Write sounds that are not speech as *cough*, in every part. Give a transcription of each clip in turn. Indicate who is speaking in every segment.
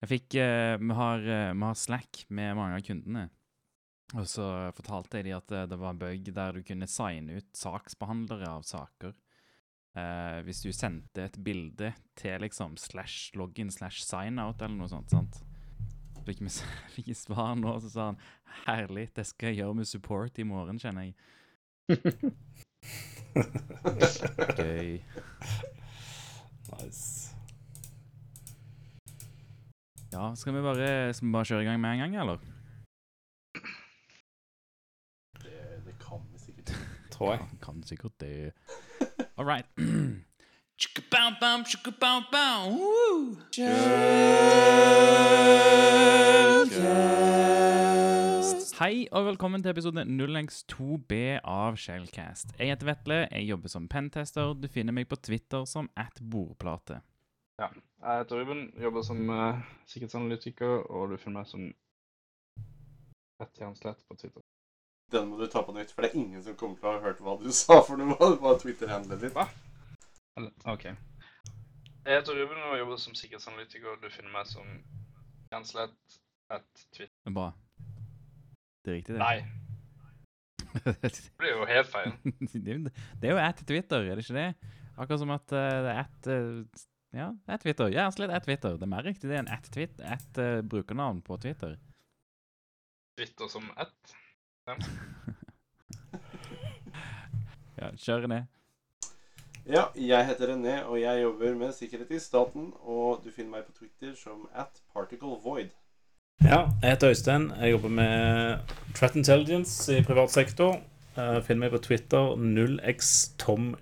Speaker 1: Jeg fikk uh, vi, har, uh, vi har Slack med mange av kundene. Og så fortalte jeg dem at eh, det var en bug der du kunne signe ut saksbehandlere av saker. Uh, hvis du sendte et bilde til liksom slash login slash sign-out eller noe sånt. sant? Så fikk vi *laughs* fikk svar nå, så sa han herlig, det skal jeg gjøre med support i morgen, kjenner jeg. *laughs* Gøy.
Speaker 2: Nice.
Speaker 1: Ja, skal vi bare, skal vi bare kjøre i gang med en gang, eller?
Speaker 3: Det, det kan vi sikkert. *laughs*
Speaker 2: Tror jeg.
Speaker 1: Kan, kan sikkert det. All right. *clears throat* Hei og velkommen til episode 0x2B av Shellcast. Jeg heter Vetle, jeg jobber som pentester. Du finner meg på Twitter som at bordplate.
Speaker 4: Ja. Jeg heter Ruben, jobber som uh, sikkerhetsanalytiker, og du finner meg som Rett Jernslett på Twitter.
Speaker 3: Den må du ta på nytt, for det er ingen som kommer til å ha hørt hva du *laughs* sa for noe. bare Twitter-handlet ditt.
Speaker 4: Hva? OK. Jeg heter Ruben og jobber som sikkerhetsanalytiker, og du finner meg som Jernslett at Twitter.
Speaker 1: Bra. Det er riktig, det.
Speaker 4: Nei, *laughs* det blir jo helt feil. *laughs*
Speaker 1: det er jo- det at Twitter, er det ikke det? Akkurat som at eh, det er at eh, Ja, at Twitter. Ja, slett at Twitter. Det er mer riktig det enn at twit, At uh, brukernavn på Twitter.
Speaker 4: Twitter som at? *laughs*
Speaker 1: Ja, kjør René.
Speaker 3: Ja, jeg heter René, og jeg jobber med sikkerhet i staten. Og du finner meg på Twitter som at Particle Void.
Speaker 2: Ja, jeg heter Øystein. Jeg jobber med Threat Intelligence i privat sektor. Uh, Finn meg på Twitter 0xtomg.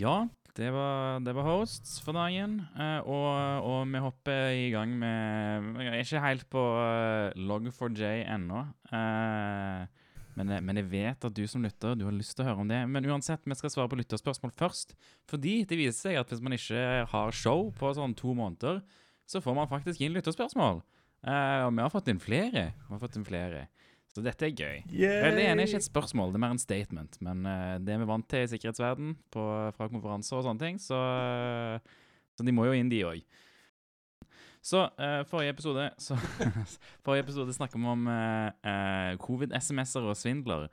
Speaker 1: Ja, det var, det var hosts for dagen. eh, og, og vi hopper i gang med Jeg er ikke helt på uh, Log4j ennå. eh, men, men jeg vet at du som lytter, du har lyst til å høre om det. Men uansett, vi skal svare på lytterspørsmål først. Fordi det viser seg at hvis man ikke har show på sånn to måneder, så får man faktisk inn lytterspørsmål. Eh, og vi har fått inn flere. Vi har fått inn flere. Så dette er gøy. Yay! det ene er ikke et spørsmål, det er mer en statement. Men uh, det er vi vant til i sikkerhetsverden på, fra konferanser og sånne ting, så, uh, så de må jo inn, de òg. Så uh, forrige episode så, *laughs* Forrige episode snakket vi om eh, covid-SMS-er og svindler.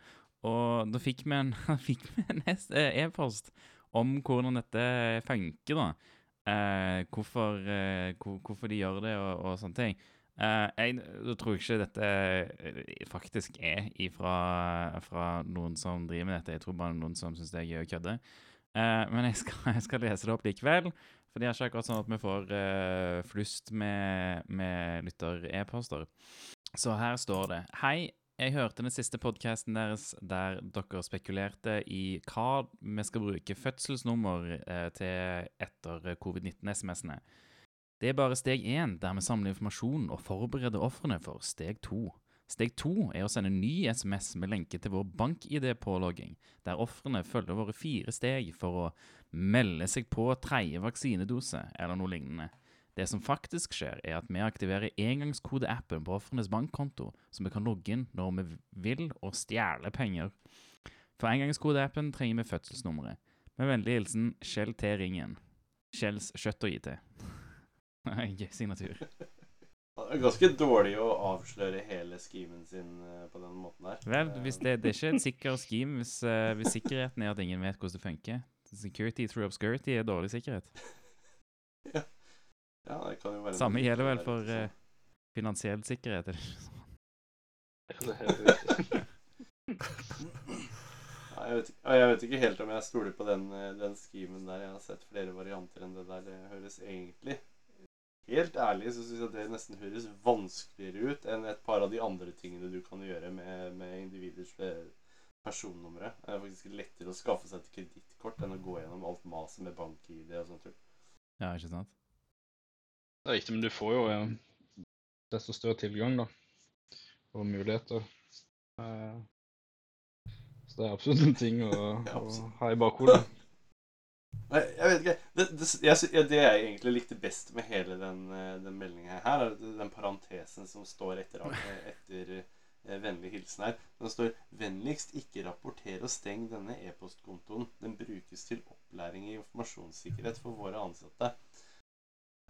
Speaker 1: Og da fikk vi en, *laughs* fikk vi en e-post om hvordan dette funker, da. Hvorfor, hvor, hvorfor de gjør det og, og sånne ting. Eh, jeg tror ikke dette eh, faktisk er ifra, fra noen som driver med dette. Jeg tror bare noen som syns det er gøy å kødde. Eh, men jeg skal, *laughs* jeg skal lese det opp likevel. For det er ikke akkurat sånn at vi får flust med, med lytter-e-poster. Så her står det Hei, jeg hørte den siste podkasten deres der dere spekulerte i hva vi skal bruke fødselsnummer til etter covid-19-SMS-ene. Det er bare steg én, der vi samler informasjon og forbereder ofrene for steg to. Steg to er å sende ny SMS med lenke til vår bank-ID-pålogging, der ofrene følger våre fire steg for å melde seg på tredje vaksinedose eller noe lignende. Det som faktisk skjer, er at vi aktiverer engangskodeappen på ofrenes bankkonto, så vi kan logge inn når vi vil og stjele penger. For engangskodeappen trenger vi fødselsnummeret. Med vennlig hilsen Kjell T. Ringen. Kjells kjøtt og IT. Gøy signatur.
Speaker 3: Det er ganske dårlig å avsløre hele schemen sin eh, på den måten der.
Speaker 1: Vel, hvis det, det er ikke et sikker scheme hvis, eh, hvis sikkerheten er at ingen vet hvordan det funker. Security through obscurity er dårlig sikkerhet. *laughs*
Speaker 3: Ja, det kan jo være
Speaker 1: Samme gjelder vel for eh, finansiell sikkerhet. eller noe *laughs* ikke.
Speaker 3: Ja, jeg, vet, ikke- jeg vet ikke helt om jeg stoler på den, den schemen der. Jeg har sett flere varianter enn det der. Det høres egentlig Helt ærlig så syns jeg det nesten høres vanskeligere ut enn et par av de andre tingene du kan gjøre med, med individers eh, personnumre. Det er faktisk lettere å skaffe seg et kredittkort enn å gå gjennom alt maset med bank-ID og sånt.
Speaker 1: Ja, ikke sant?
Speaker 4: Det er riktig, men du får jo eh, desto større tilgang, da. Og muligheter. Eh, så det er absolutt en ting å, *laughs*
Speaker 3: Ja,
Speaker 4: å ha i bakhodet.
Speaker 3: Nei, jeg vet ikke. Det, det, jeg, det jeg egentlig likte best med hele den, eh, den meldinga her, er den parentesen som står etter, etter eh, vennlig hilsen her. Den står 'Vennligst ikke rapporter og steng denne e-postkontoen. Den brukes til opplæring i informasjonssikkerhet for våre ansatte'.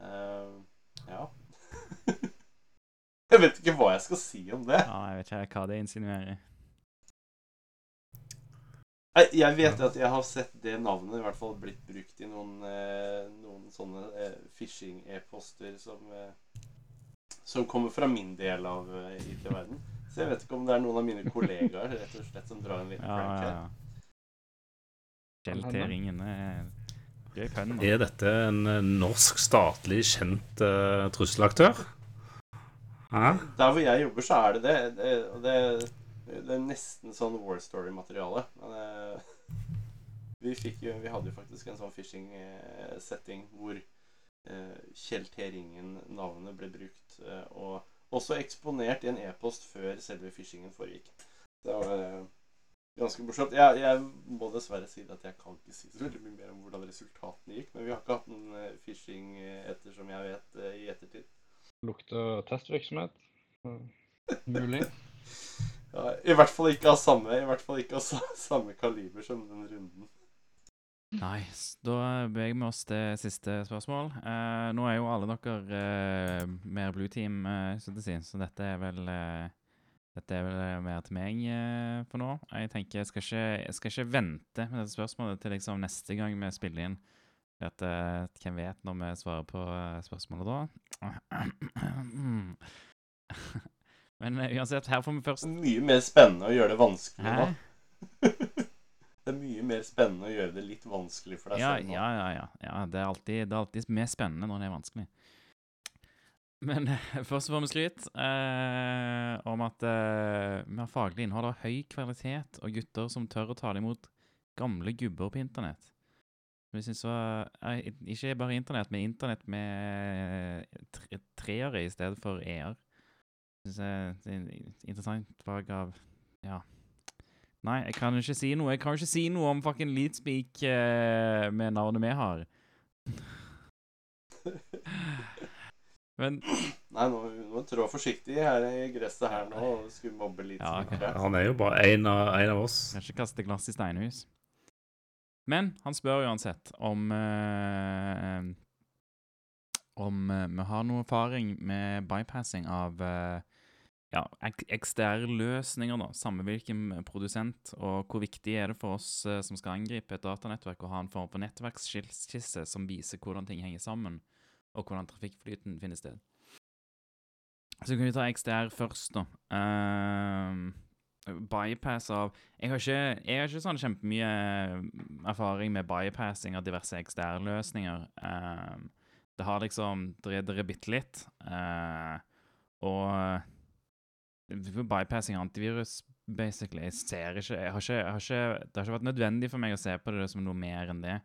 Speaker 3: Uh, ja. *laughs* Jeg vet ikke hva jeg skal si om det.
Speaker 1: Ja, jeg vet ikke hva det insinuerer.
Speaker 3: Jeg vet at jeg har sett det navnet i hvert fall blitt brukt i noen, eh, noen sånne eh, phishing-e-poster som eh, Som kommer fra min del av IT-verden. Så jeg vet ikke om det er noen av mine kollegaer rett og slett som drar en liten
Speaker 1: Ja,
Speaker 3: prank
Speaker 1: ja,
Speaker 3: her.
Speaker 1: ja. Skjelteringen er gøy pønn.
Speaker 2: Er dette en norsk statlig kjent uh, trusselaktør? Hæ?
Speaker 3: Der hvor jeg jobber, så er det det. det, det, det er nesten sånn War Story-materiale. Men eh, *laughs* vi, fikk jo, vi hadde jo faktisk en sånn phishing-setting hvor eh, Kjell T. Ringen-navnet ble brukt. eh, og også eksponert i en e-post før selve phishingen foregikk. Det var eh, ganske morsomt. Jeg, jeg må dessverre si at jeg kan ikke si så veldig mye mer om hvordan resultatene gikk. Men vi har ikke hatt noen fishing phishing som ettersom jeg vet eh, i ettertid.
Speaker 4: Lukter testvirksomhet. Mm. Mulig. *laughs*
Speaker 3: Ja, I hvert fall ikke av samme I hvert fall ikke av samme kaliber som den runden.
Speaker 1: Nice. Da beveger vi oss til siste spørsmål. Eh, nå er jo alle dere eh, mer Blue Team, eh, så, det si, så dette er vel eh, dette er vel eh, mer til meg eh, for nå. Jeg tenker jeg skal ikke, jeg skal ikke vente med dette spørsmålet til liksom neste gang vi spiller inn. At, hvem vet når vi svarer på spørsmålet da? *clears throat* Men eh, uansett, her får vi først
Speaker 3: Mye mer spennende å gjøre det vanskelig nå. *laughs* Det er mye mer spennende å gjøre det litt vanskelig for deg
Speaker 1: Ja,
Speaker 3: selv nå.
Speaker 1: ja, ja, ja. ja det, er alltid, det er alltid mer spennende når det er vanskelig. Men først får vi skryt eh, om at eh, vi har faglig innhold av høy kvalitet og gutter som tør å ta imot gamle gubber på internett. Vi synes var eh, Ikke bare internett, men internett med treere i stedet for e-er. Syns jeg det er et interessant fag av Ja. Nei, jeg kan jo ikke si noe. Jeg kan jo ikke si noe om fucking Leadspeak eh, med navnet vi har. Men
Speaker 3: Nei, nå må trå forsiktig her i gresset her nå og skulle mobbe litt.
Speaker 1: Ja, ok.
Speaker 3: tror jeg.
Speaker 2: Han er jo bare en av, en av oss.
Speaker 1: kan ikke kaste glass i steinhus. Men han spør uansett om eh, Om eh, vi har noe erfaring med bypassing av eh, ja, ek eksterne løsninger, da. Samme hvilken produsent. Og hvor viktig er det for oss eh, som skal angripe et datanettverk, å ha en form for nettverksskisse som viser hvordan ting henger sammen, og hvordan trafikkflyten finner sted. Så kan vi ta XDR først, da. Uh, bypass av Jeg har ikke, jeg har ikke sånn kjempemye erfaring med bypassing av diverse XDR-løsninger. Uh, det har liksom Det bitte litt. Uh, og bypassing antivirus, basically Jeg ser ikke jeg har ikke, jeg har ikke Det har ikke vært nødvendig for meg å se på det som noe mer enn det.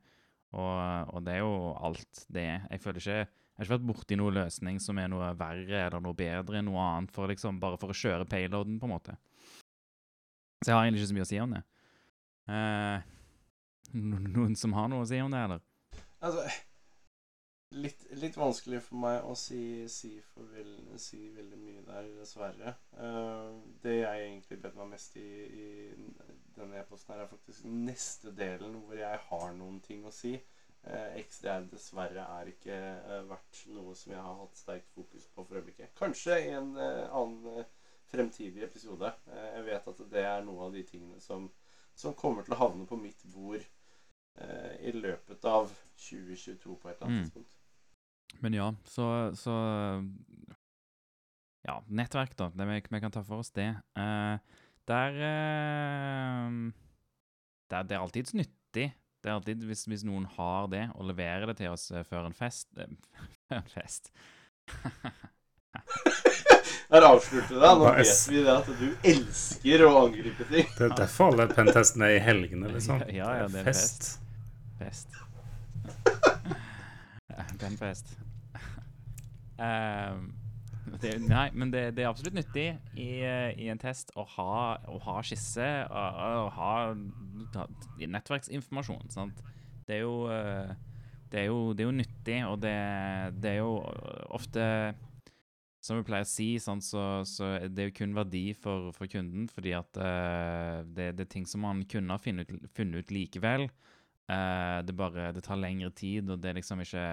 Speaker 1: Og, og det er jo alt det. Jeg føler ikke jeg har ikke vært borti noen løsning som er noe verre eller noe bedre enn noe annet, for liksom, bare for å kjøre payloaden, på en måte. Så jeg har egentlig ikke så mye å si om det. Eh, noen som har noe å si om det, eller?
Speaker 3: Altså, litt, litt vanskelig for meg å si, si, for vel, si veldig mye der, dessverre. Uh, det jeg egentlig bet meg mest i, i denne e-posten, er faktisk neste delen hvor jeg har noen ting å si. Uh, XDR dessverre er ikke uh, vært noe som jeg har hatt sterkt fokus på for øyeblikket. Kanskje i en eh, annen eh, fremtidig episode. Eh, jeg vet at det er noe av de tingene som, som kommer til å havne på mitt bord eh, i løpet av 2022 på et eller annet
Speaker 1: Mm.
Speaker 3: tidspunkt.
Speaker 1: Men ja, så, så Ja, nettverk, da. Det vi, vi kan ta for oss det. Uh, der, uh, der Det er alltids nyttig. Det er alltid, hvis, hvis noen har det, og leverer det til oss eh, før en fest uh, *laughs* Før en fest. *laughs*
Speaker 3: Der avslutter du deg. Nå vet vi det at du elsker å angripe ting.
Speaker 2: Det er derfor alle pentestene er i helgene, liksom.
Speaker 1: Ja, ja, det er fest. Fest. Benfest. Um, *laughs* det, nei, men det, det er absolutt nyttig i, eh, i en test å ha, å ha skisse og, ha nettverksinformasjon. Sant? Det er jo eh, det er jo, det er jo nyttig, og det, det er jo ofte Som vi pleier å si, sant, så, så er det jo kun verdi for, for kunden, fordi at uh, det, er ting som man kunne ha funnet ut, likevel. Uh, det bare det tar lengre tid, og det er liksom ikke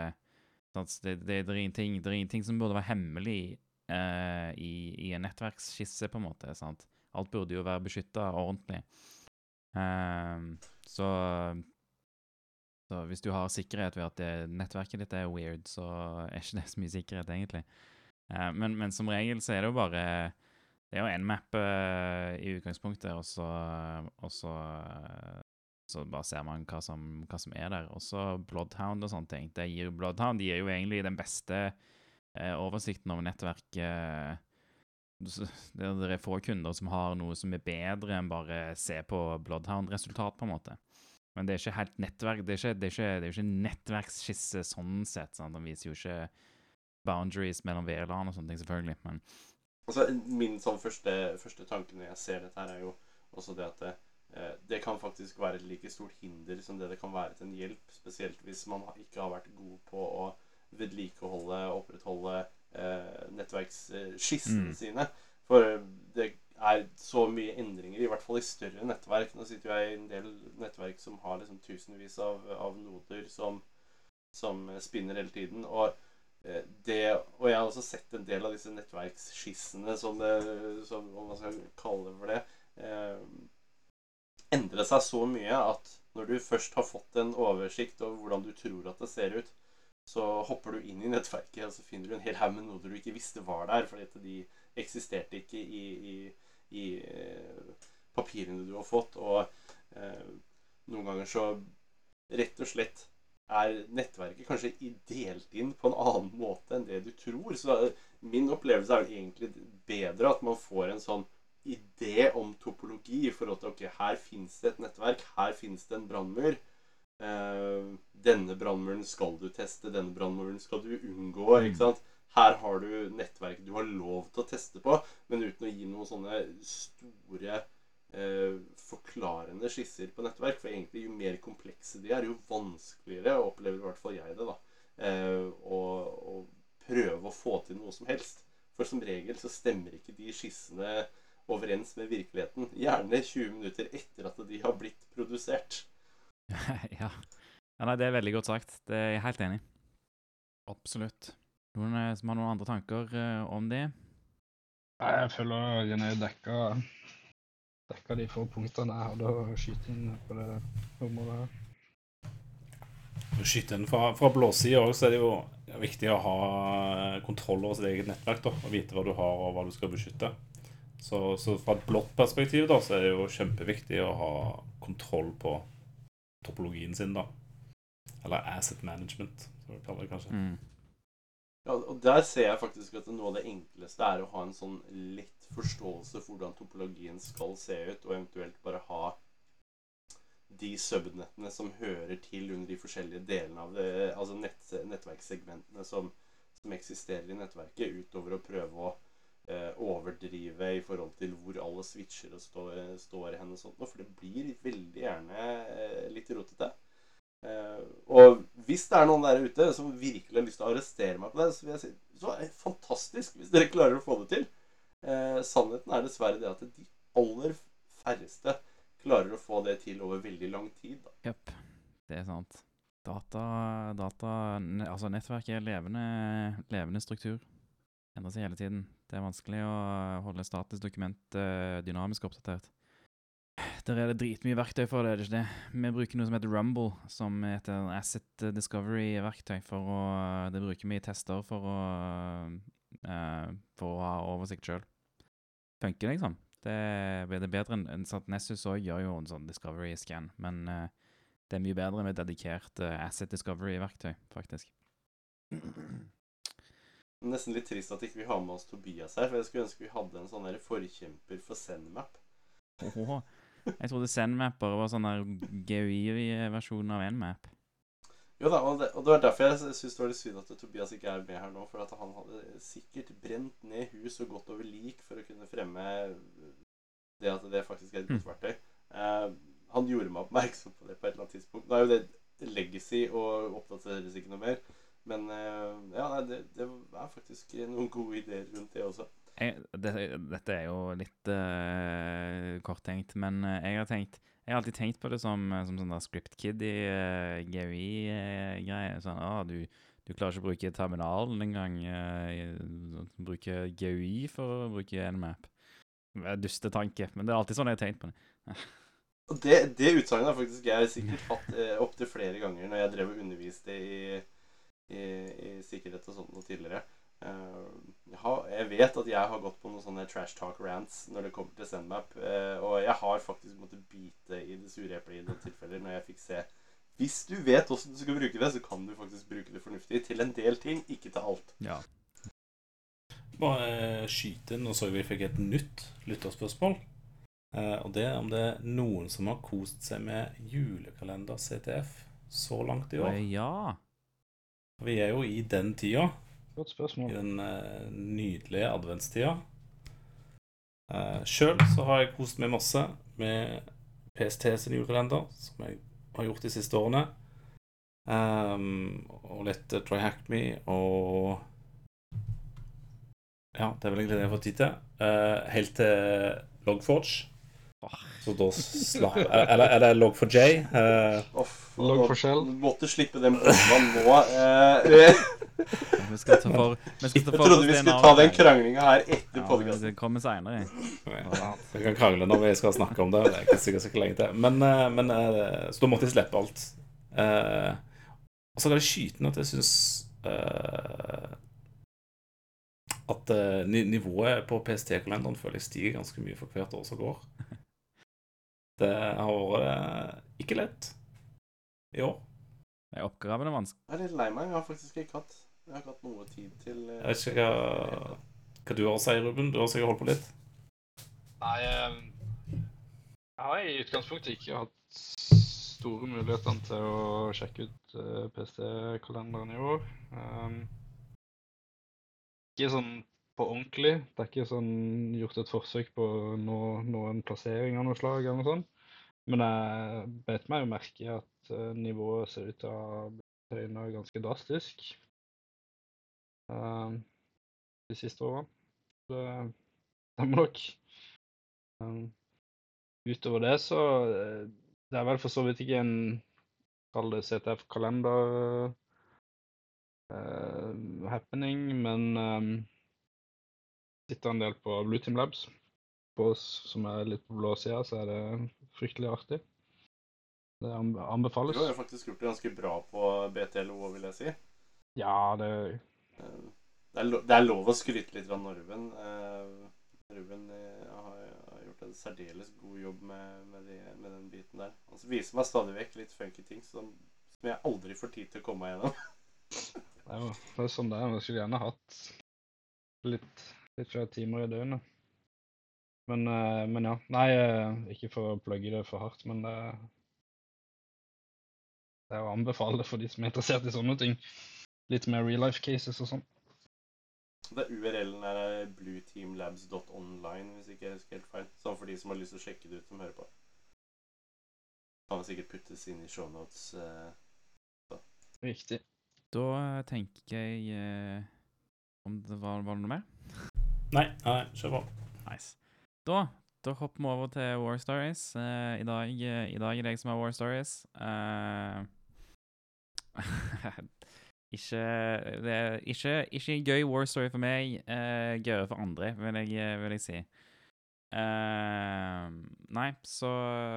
Speaker 1: det, det, det, er ingenting, det er ingenting som burde være hemmelig eh, i, i en nettverksskisse, på en måte. sant? Alt burde jo være beskytta ordentlig. Ehm, så så hvis du har sikkerhet ved at nettverket ditt er weird, så er ikke det så mye sikkerhet, egentlig. Eh, men, men som regel så er det jo bare Det er jo én map eh, i utgangspunktet, og så, og så eh, så bare ser man hva som, hva som er der. Også Bloodhound og sånne ting. Det gir, Bloodhound gir jo egentlig den beste eh, oversikten over nettverket. så det, er få kunder som har noe som er bedre enn bare se på Bloodhound-resultat, på en måte. Men det er ikke helt nettverk, det er ikke, det er ikke, det er ikke nettverksskisse sånn sett. sant? Den viser jo ikke boundaries mellom VLAN og sånne ting, selvfølgelig. Men
Speaker 3: Altså, min sånn første, første tanke når jeg ser dette her, er jo også det at det, eh, kan faktisk være et like stort hinder som det det kan være til en hjelp. Spesielt hvis man ikke har vært god på å vedlikeholde, og opprettholde eh, nettverksskissene
Speaker 1: Mm.
Speaker 3: sine. For det er så mye endringer, i hvert fall i større nettverk. Nå sitter jeg i en del nettverk som har liksom tusenvis av, av noder som, som spinner hele tiden. Og eh, det, og jeg har også sett en del av disse nettverksskissene, som, det, som om man skal kalle det for det, eh, endre seg så mye at når du først har fått en oversikt over hvordan du tror at det ser ut, så hopper du inn i nettverket, og så finner du en hel haug med noder du ikke visste var der, fordi at de eksisterte ikke i, i, i eh, papirene du har fått. Og eh, noen ganger så rett og slett er nettverket kanskje delt inn på en annen måte enn det du tror. Så min opplevelse er vel egentlig bedre at man får en sånn idé om topologi i forhold til ok, her finnes det et nettverk, her finnes det en brannmur. Eh, denne brannmuren skal du teste, denne brannmuren skal du unngå. ikke sant? Her har du nettverk du har lov til å teste på, men uten å gi noen sånne store eh, forklarende skisser på nettverk. For egentlig jo mer komplekse de er, jo vanskeligere opplever i hvert fall jeg det. da, eh, å, å prøve å få til noe som helst. For som regel så stemmer ikke de skissene overens med virkeligheten. Gjerne 20 minutter etter at de har blitt produsert. *laughs*
Speaker 1: ja. ja. Nei, det er veldig godt sagt. Det er jeg helt enig i. Absolutt. Noen eh, som har noen andre tanker uh, om det?
Speaker 4: Nei, Jeg føler René dekka, dekka de få punktene jeg hadde å skyte inn på det området.
Speaker 2: Å skyte inn fra, fra blåsida òg, så er det jo viktig å ha kontroll over sitt eget nettverk. da, Og vite hva du har, og hva du skal beskytte. Så, så fra et blått perspektiv da, så er det jo kjempeviktig å ha kontroll på topologien sin, da. Eller asset management, som vi kaller det kanskje.
Speaker 1: Mm.
Speaker 3: Ja, og der ser jeg faktisk at noe av det enkleste er å ha en sånn lett forståelse for hvordan topologien skal se ut, og eventuelt bare ha de subnettene som hører til under de forskjellige delene av det, altså nett, nettverkssegmentene som, som eksisterer i nettverket, utover å prøve å overdrive i forhold til hvor alle switcher står, står hen og sånt. For det blir veldig gjerne eh, litt rotete. Eh, og hvis det er noen der ute som virkelig har lyst til å arrestere meg på det, så vil jeg si så er det fantastisk hvis dere klarer å få det til. Eh, sannheten er dessverre det at de aller færreste klarer å få det til over veldig lang tid.
Speaker 1: Jepp. Det er sant. Data, data Altså, nettverk er levende, levende struktur. Endrer seg hele tiden. Det er vanskelig å holde statisk dokument eh, dynamisk oppdatert. Der er det dritmye verktøy for det, er det ikke det? Vi bruker noe som heter Rumble, som er et eh, asset discovery-verktøy. for å, Det bruker vi i tester for å, eh, for å ha oversikt sjøl. Funker, liksom. Det det er bedre enn enn sånn Nessus òg gjør jo en sånn discovery-scan, men eh, det er mye bedre med dedikert asset discovery-verktøy, faktisk.
Speaker 3: Nesten litt trist at ikke vi har med oss Tobias her, for jeg skulle ønske vi hadde en sånn forkjemper for Zenmap.
Speaker 1: Åhå. Jeg trodde Zenmap bare var sånn der GUI-versjon av Nmap.
Speaker 3: Jo da, og det, og det var derfor jeg syns det var litt synd at Tobias ikke er med her nå. For at han hadde sikkert brent ned hus og gått over lik for å kunne fremme det at det faktisk er et godt verktøy. Uh, han gjorde meg oppmerksom på det på et eller annet tidspunkt. Nå er jo det legacy og oppdateres ikke noe mer. Men eh, ja, nei, det, det er faktisk noen gode ideer rundt det også.
Speaker 1: Jeg, det, dette er jo litt uh, korttenkt, men eh, jeg har tenkt Jeg har alltid tenkt på det som, som sånn der script kid i uh, GUI-greier. sånn, ah, du, du klarer ikke å bruke terminalen engang. Uh, bruke GUI for å bruke Nmap. Det er Dustetanke, men det er alltid sånn jeg har tenkt på det.
Speaker 3: Det, det utsagnet har faktisk jeg sikkert hatt uh, opptil flere ganger når jeg drev og underviste i, i, i sikkerhet og sånt noe tidligere. Eh, jeg, har, jeg vet at jeg har gått på noen sånne trash talk rants når det kommer til SendMap. eh, og jeg har faktisk måttet bite i det sure eplet i noen tilfeller når jeg fikk se Hvis du vet hvordan du skal bruke det, så kan du faktisk bruke det fornuftig til en del ting, ikke til alt.
Speaker 1: Ja.
Speaker 2: Bare eh, skyte inn, og så vi fikk et nytt lytterspørsmål. Eh, og det er om det er noen som har kost seg med julekalender CTF så langt i år.
Speaker 1: ja.
Speaker 2: Vi er jo i den tida.
Speaker 4: Godt
Speaker 2: I den uh, nydelige adventstida. Uh, Sjøl så har jeg kost meg masse med PST sin julekalender, som jeg har gjort de siste årene. Um, og litt uh, Try Hack Me og Ja, det er vel egentlig det jeg har fått tid til. Uh, helt til Logforge. Så da slapp Eller, eller log for J? Uh,
Speaker 3: Off,
Speaker 4: Logg for Shell.
Speaker 3: Måtte slippe den bomba nå. Eh,
Speaker 1: Vi skal ta for vi skal ta
Speaker 3: jeg trodde vi skulle ta den kranglinga her etter
Speaker 1: Ja,
Speaker 3: podkasten.
Speaker 1: det kommer seinere.
Speaker 2: Vi kan krangle når vi skal snakke om det. Det er ikke sikkert så lenge til. Men, eh, men eh, Så da måtte jeg slippe alt. Eh, og så er det skytende at jeg syns at eh, nivået på PST-kalenderen føler jeg stiger ganske mye for hvert år som går. Det har vært eh, ikke lett i år.
Speaker 1: Det er oppgavene vanskelig.
Speaker 3: Jeg er litt lei meg. Jeg har faktisk ikke hatt Jeg har ikke hatt noe tid til eh,
Speaker 2: Jeg vet ikke hva, hva du har å si, Ruben. Du har sikkert holdt på litt.
Speaker 4: Nei, eh, jeg har i utgangspunktet ikke hatt store muligheter til å sjekke ut eh, PST-kalenderen i år. Um, ikke sånn på ordentlig. Det er ikke sånn gjort et forsøk på å nå, en plassering av noe slag eller noe sånt. Men jeg bet meg jo merke at eh, nivået ser ut til å ha blitt høyna ganske drastisk uh, de siste årene. Det stemmer nok. Um, utover det så eh, Det er vel for så vidt ikke en Kall det CTF-kalender-happening, happening, men sitter en del på Blue Team Labs, på oss som er litt på blå sida, så er det fryktelig artig. Det anbefales.
Speaker 3: Du har faktisk gjort det ganske bra på BTLO, vil jeg si.
Speaker 4: Ja, det
Speaker 3: Eh, Det er, lo det er lov å skryte litt av Norven. Eh, Ruben eh, har, gjort en særdeles god jobb med, med, de, med den biten der. Han viser meg stadig vekk litt funky ting som, som jeg aldri får tid til å komme meg gjennom. *laughs*
Speaker 4: Det er jo det er sånn det er. Jeg skulle gjerne hatt litt, litt flere timer i døgnet. Men, eh, men ja. Nei, eh, ikke for å plugge det for hardt, men det, det er å anbefale det for de som er interessert i sånne ting. Litt mer real life cases og sånn.
Speaker 3: Det er URL-en er eh, blueteamlabs.online, hvis ikke jeg husker helt feil. Sånn for de som har lyst til å sjekke det ut, som hører på. Kan vel sikkert puttes inn i shownotes. Eh.
Speaker 4: Riktig.
Speaker 1: Da eh, tenker jeg eh, om det var, var det noe mer?
Speaker 2: Nei, nei, kjør på.
Speaker 1: Nice. Da, da hopper vi over til War Stories. Uh, i, dag, I dag er det jeg som har War Stories. Uh, *laughs* ikke, det er ikke, ikke en gøy War Story for meg, uh, gøyere for andre, vil jeg, vil jeg si. Uh, nei, så,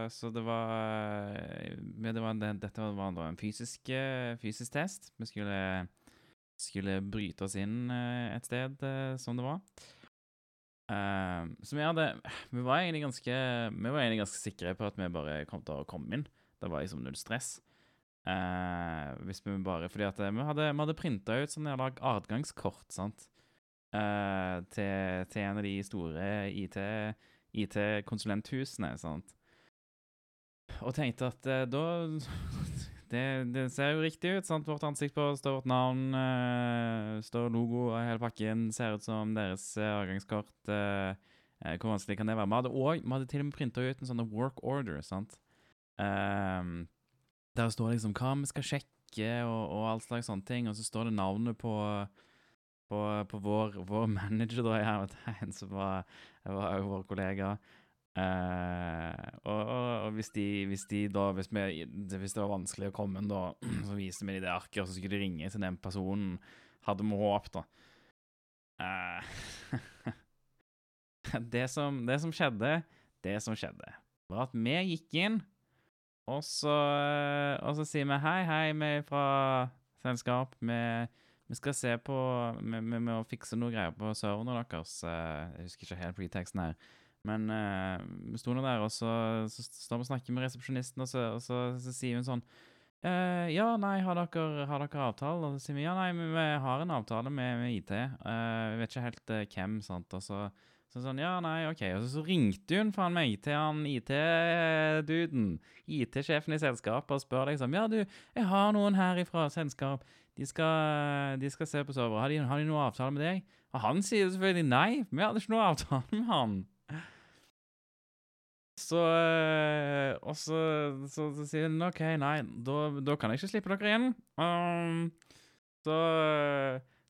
Speaker 1: så det var det var, det, Dette var, en fysisk, fysisk test. Vi skulle, skulle bryte oss inn et sted som det var. Uh, så vi hadde Vi var egentlig ganske Vi var egentlig ganske sikre på at vi bare kom til å komme inn. Det var liksom null stress. Uh, hvis vi bare Fordi at vi hadde, vi hadde printa ut sånn jævla adgangskort, sant, Uh, til, til en av de store IT IT-konsulenthusene, sant. Og tenkte at eh, da *laughs* det, det ser jo riktig ut, sant. Vårt ansikt på står vårt navn, uh, står logo og hele pakken. Ser ut som deres uh, avgangskort. eh, hvor vanskelig kan det være? Vi hadde, også, vi hadde til og med printa ut en sånn work order, sant. Um, der står liksom hva vi skal sjekke, og, og all slags sånne ting. Og så står det navnet på på, på vår, vår manager, da, jeg vet, en som var, var vår kollega. Eh, og, og, og hvis de, hvis de da hvis, vi, hvis det var vanskelig å komme inn, da, *clears throat* så viste vi de det arket, og så skulle de ringe til den personen. Hadde vi håp, da. Eh, *laughs* det, som, det som skjedde, det som skjedde, var at vi gikk inn, og så, og så sier vi hei, hei, vi er fra selskap. Vi, vi skal se på Vi vi må fikse noe greier på serverne deres. eh, Jeg husker ikke helt preteksten her. Men uh, vi sto nå der, og så, så står vi og snakker med resepsjonisten, og så, og så, så sier hun sånn uh, Ja, nei, har dere, har dere avtale? Og så sier vi ja, nei, vi har en avtale med, med IT. Uh, vi vet ikke helt eh, hvem, sant. Og så, så sånn Ja, nei, OK. Og så, så ringte hun faen meg til han IT-duden, IT-sjefen i selskapet, og spør liksom Ja, du, jeg har noen her ifra selskap. De skal, de skal se på server. Har de, har de noe avtale med deg? Og han sier selvfølgelig nei. Vi hadde ikke noe avtale med han. Så øh, Og så, så, så sier hun OK, nei, da, da kan jeg ikke slippe dere inn. Um, så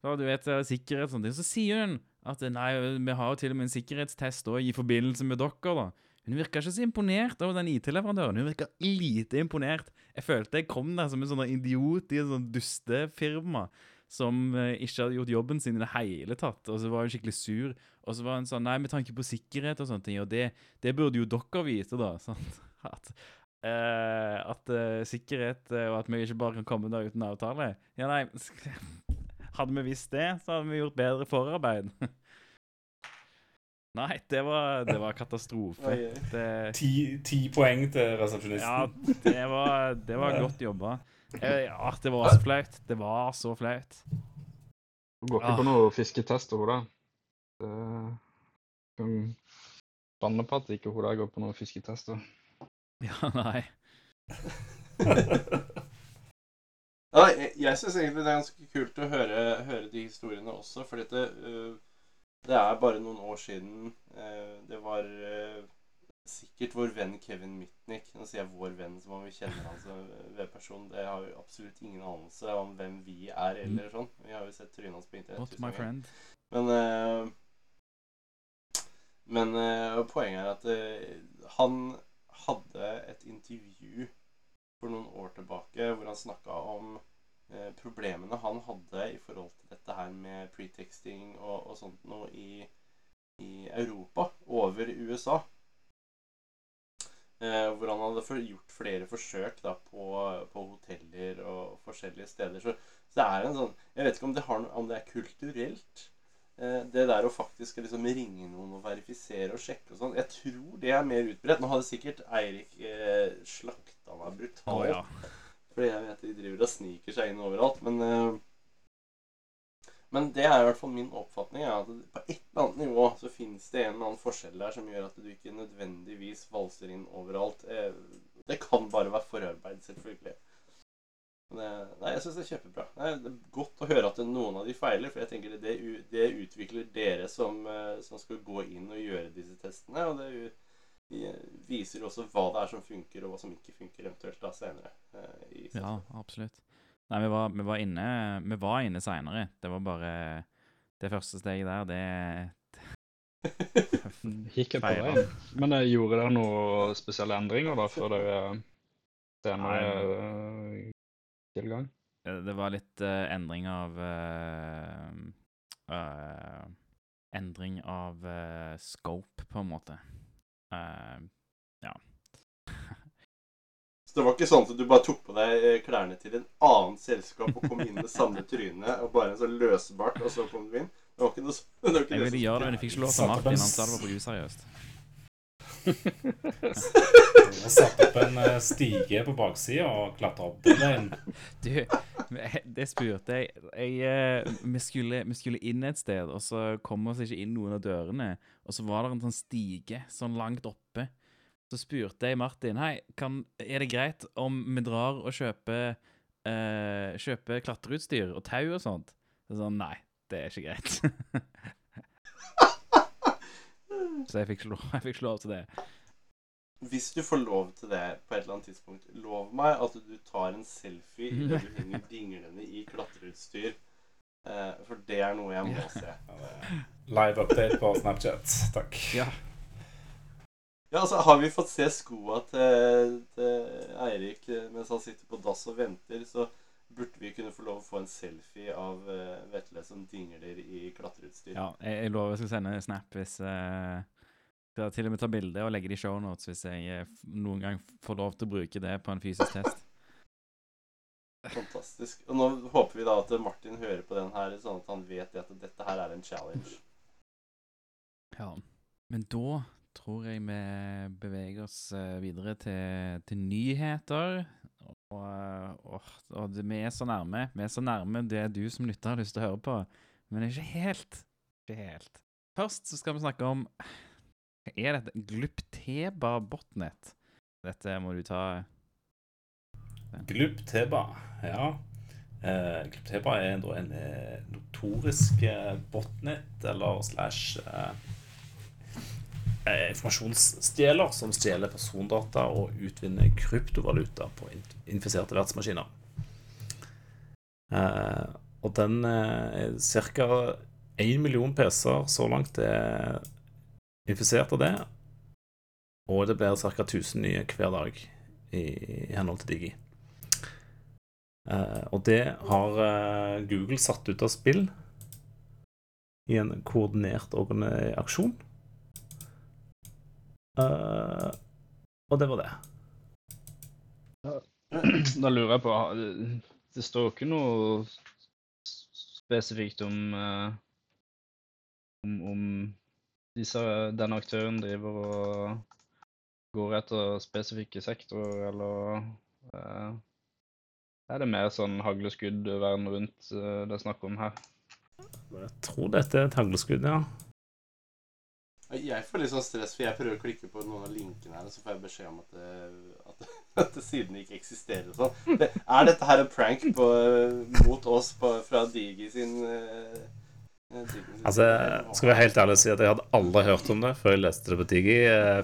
Speaker 1: Så du vet, øh, sikkerhet og sånne ting. Så sier hun at nei, vi har jo til og med en sikkerhetstest også, i forbindelse med dere, da. Hun virka ikke så imponert over den IT-leverandøren. Hun virka lite imponert. Jeg følte jeg kom der som en sånn idiot i en sånn dustefirma som eh, ikke hadde gjort jobben sin i det hele tatt. Og så var hun skikkelig sur. Og så var hun sånn Nei, med tanke på sikkerhet og sånne ting, og det, det burde jo dere vite, da. *laughs* Sant? At, uh, at uh, sikkerhet uh, og at vi ikke bare kan komme der uten avtale. Ja, nei *laughs* Hadde vi visst det, så hadde vi gjort bedre forarbeid. *laughs* Nei, det var, det var katastrofe. Det,
Speaker 2: Ti, ti poeng til
Speaker 1: ja, det var, det var godt jobba. Eh, Ja, det var så flaut. Det var så flaut.
Speaker 4: Du går ikke
Speaker 1: Ah.
Speaker 4: på noe fisketest over det. Det kan banne på at ikke hun går på noen fisketester. *laughs*
Speaker 1: Ja, nei. *laughs*
Speaker 3: Ja, jeg jeg syns egentlig det er ganske kult å høre, høre de historiene også, fordi det, øh, det er bare noen år siden øh, det var sikkert vår venn Kevin Mitnick Nå sier jeg vår venn som om vi kjenner han som ved person. Det har jo absolutt ingen anelse om hvem vi er eller sånn. Vi har jo sett trynet hans på internett. Tusen ganger. Men uh, Men uh, poenget er at uh, han hadde et intervju for noen år tilbake hvor han snakka om problemene han hadde i forhold til dette her med pretexting og, og sånt noe i, i Europa over USA. Eh, hvor han hadde gjort flere forsøk da, på, på hoteller og forskjellige steder. Så, så det er en sånn Jeg vet ikke om det, har, om det er kulturelt. Eh, det der å faktisk liksom ringe noen og verifisere og sjekke og sånn. Jeg tror det er mer utbredt. Nå hadde sikkert Eirik eh, slakta meg brutalt.
Speaker 1: Oh, ja.
Speaker 3: Fordi jeg vet de driver og sniker seg inn overalt. Men, eh, men det er i hvert fall min oppfatning. Ja, at på et eller annet nivå så finnes det en eller annen forskjell der som gjør at du ikke nødvendigvis valser inn overalt. Eh, Det kan bare være forarbeid, selvfølgelig. Det, nei, jeg syns det er kjempebra. Nei, det er godt å høre at noen av de feiler, for jeg tenker det, det utvikler dere som, eh, som skal gå inn og gjøre disse testene. Og det viser også hva det er som funker, og hva som ikke funker eventuelt da senere. eh, i
Speaker 1: Ja, absolutt. Nei, vi var, vi var inne Vi var inne seinere. Det var bare Det første steget der, det
Speaker 4: Gikk jeg
Speaker 1: på
Speaker 4: det? veien. Men jeg gjorde dere noen spesielle endringer da før dere senere eh, tilgang?
Speaker 1: Eh, Det var litt uh, endring av uh, uh, Endring av eh, scope, på en måte. Eh,
Speaker 3: Så det var ikke sånn at du bare tok på deg eh, klærne til en annen selskap og kom inn med samme tryne og bare en sånn løsbart, og så kom du inn? Det var ikke noe *laughs* sånt. Ikke
Speaker 1: jeg
Speaker 3: det
Speaker 1: ville
Speaker 3: som-
Speaker 1: gjøre det, men jeg fikk ikke lov til Martin. Han sa det var for useriøst. *laughs*
Speaker 2: Jeg satte opp en eh, stige på baksida og klatra opp den veien. *laughs*
Speaker 1: Du, det spurte jeg. jeg eh, vi, skulle, vi skulle inn et sted, og så kom vi oss ikke inn noen av dørene. Og så var det en sånn stige sånn langt oppe. Så spurte jeg Martin Hei, kan, er det greit om vi drar og kjøper, eh, kjøper klatreutstyr og tau og sånt. Så sånn, nei, det er ikke greit. *laughs* så jeg fikk, lov, jeg fikk ikke lov til det.
Speaker 3: Hvis du får lov til det på et eller annet tidspunkt, lov meg at du tar en selfie idet du *laughs* henger dinglende i klatreutstyr. Eh, for det er noe jeg må se.
Speaker 2: Live update på Snapchat. Takk.
Speaker 1: Ja.
Speaker 3: Ja, altså Har vi fått se skoa til, til Eirik eh, mens han sitter på dass og venter, så burde vi kunne få lov å få en selfie av uh, Vetle som dingler i klatreutstyr.
Speaker 1: Ja, jeg, jeg lover jeg skal sende snap hvis uh, Skal til og med ta bilde og legge det i shownotes hvis jeg uh, noen gang får lov til å bruke det på en fysisk test.
Speaker 3: Fantastisk. Og nå håper vi da at Martin hører på den her, sånn at han vet at dette her er en challenge.
Speaker 1: Ja. Men da tror jeg vi beveger oss uh, videre til, til nyheter. Og, og, og det, vi er så nærme. Vi er så nærme det du som lytter har lyst til å høre på. Men ikke helt. Ikke helt. Først så skal vi snakke om Er dette Glupteba botnet? Dette må du ta
Speaker 2: Glupteba, ja. Uh, Glupteba er en eh, notorisk eh, botnet eller slash eh, eh, informasjonsstjeler som stjeler persondata og utvinner kryptovaluta på infiserte vertsmaskiner. Eh, og den eh, ca. 1 million PC-er så langt er infisert av det. Og det blir ca. 1000 nye hver dag i, i henhold til Digi. Eh, og det har eh, Google satt ut av spill i en koordinert aksjon. Uh, og det var det. *clears throat*
Speaker 4: Da lurer jeg på Det står jo ikke noe spesifikt om uh, om, om disse, denne aktøren driver og går etter spesifikke sektorer, eller uh, er det mer sånn hagleskudd verden rundt det er snakk om her?
Speaker 2: Jeg tror dette er et hagleskudd, ja.
Speaker 3: Jeg får litt sånn stress, for jeg prøver å klikke på noen av linkene her, og så får jeg beskjed om at, det, at, *laughs* at siden ikke eksisterer og sånn. Det, er dette her en prank på, mot oss på, fra Digi sin uh,
Speaker 2: Altså, skal være helt ærlig og si at jeg hadde aldri hørt om det før jeg leste det på Digi,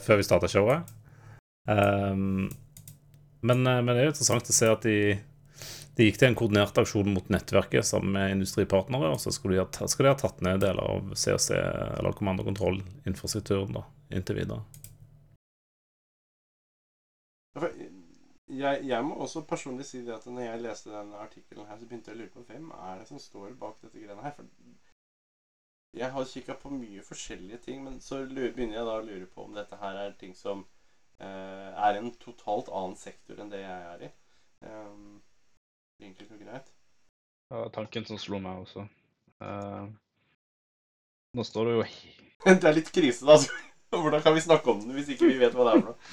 Speaker 2: før vi starta showet. Um, men, men, det er jo interessant å se at de de gikk til en koordinert aksjon mot nettverket sammen med industripartnere, og så skal de ha, skal de ha tatt ned deler av CC, eller kommandokontrollinfrastrukturen, da, inntil videre.
Speaker 3: Jeg, jeg, må også personlig si det at når jeg leste denne artikkelen her, så begynte jeg å lure på hvem er det som står bak dette greiene her. For jeg har kikka på mye forskjellige ting, men så begynner jeg da å lure på om dette her er ting som eh, er en totalt annen sektor enn det jeg er i. Um, egentlig noe greit.
Speaker 4: Var tanken som slo meg også. Uh, nå står det jo *laughs*
Speaker 3: Det er litt krise, da. *laughs* Hvordan kan vi snakke om den hvis ikke vi vet hva det er for noe?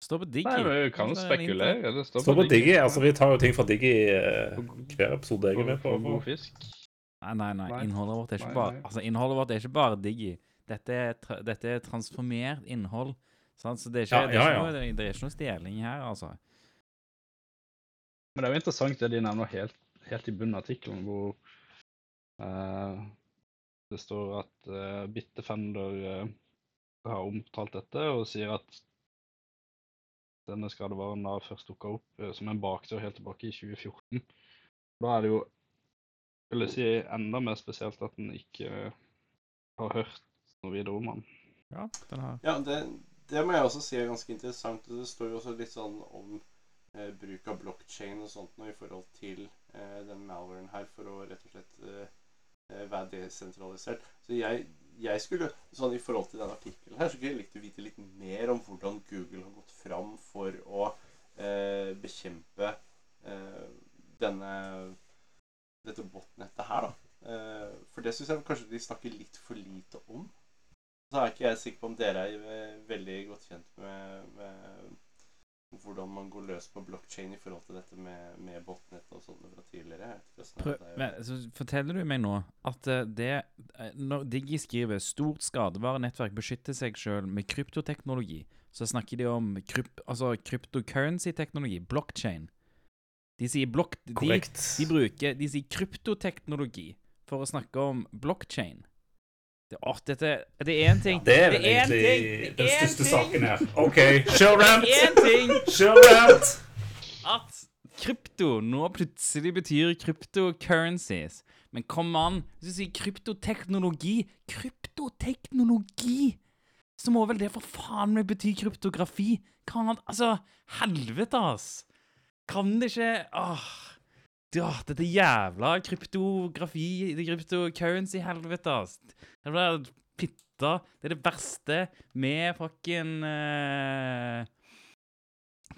Speaker 1: Står på Digi.
Speaker 4: Nei, men Vi kan jo spekulere. Det
Speaker 2: står, står på, på Diggi. Altså, vi tar jo ting fra Digi uh, hver episode jeg er med på.
Speaker 4: God fisk.
Speaker 1: Nei, nei, nei. Innholdet vårt er ikke bare Altså, innholdet vårt er ikke bare Diggi. Dette er, dette er transformert innhold. Sant? Så det er, ikke, ja, ja, ja. Det, er ikke noe, det er ikke noe stjeling her, altså.
Speaker 4: Men det er jo interessant det de nevner helt, helt i bunnen av artikkelen, hvor uh, det står at uh, Bitdefender uh, har omtalt dette og sier at denne skadevaren da først dukka opp som en bakdør helt tilbake i 2014. Da er det jo vil jeg si, enda mer spesielt at en ikke har hørt noe videre om han.
Speaker 1: Ja,
Speaker 3: ja det, det må jeg også si er ganske interessant. Det står jo også litt sånn om eh, bruk av blokkjede og sånt noe i forhold til eh, den malwaren her, for å rett og slett eh, eh, være desentralisert. Så jeg, jeg, skulle, sånn I forhold til denne artikkelen her, så skulle jeg likt å vite litt mer om hvordan Google har gått fram for å eh, bekjempe eh, denne, dette botnettet her, da. for det syns jeg kanskje de snakker litt for lite om. Så er ikke jeg sikker på om dere er veldig godt kjent med, med hvordan man går løs på blokkjede i forhold til dette med, med botnett og sånne fra tidligere.
Speaker 1: Prøv, men, så forteller du meg nå at uh, det uh, Når Digi skriver 'stort skadevarenettverk beskytter seg sjøl med kryptoteknologi', så snakker de om krypt, altså kryptocurrency-teknologi, blockchain. De sier blokk... De, de, bruker De sier kryptoteknologi for å snakke om blockchain. Det, å, dette, det er én ting.
Speaker 2: Det er vel egentlig den største saken her. OK, show rant! Show rant!
Speaker 1: At krypto nå plutselig betyr cryptocurrencies. Men kom an, hvis du sier kryptoteknologi Kryptoteknologi! Så må vel det for faen meg bety kryptografi? Kan han Altså, helvete, ass! Kan det ikke Åh. Ja, dette jævla kryptografi, det cryptocurrency-helvete, ass. Det blir fitta. Det er det verste med fucking uh,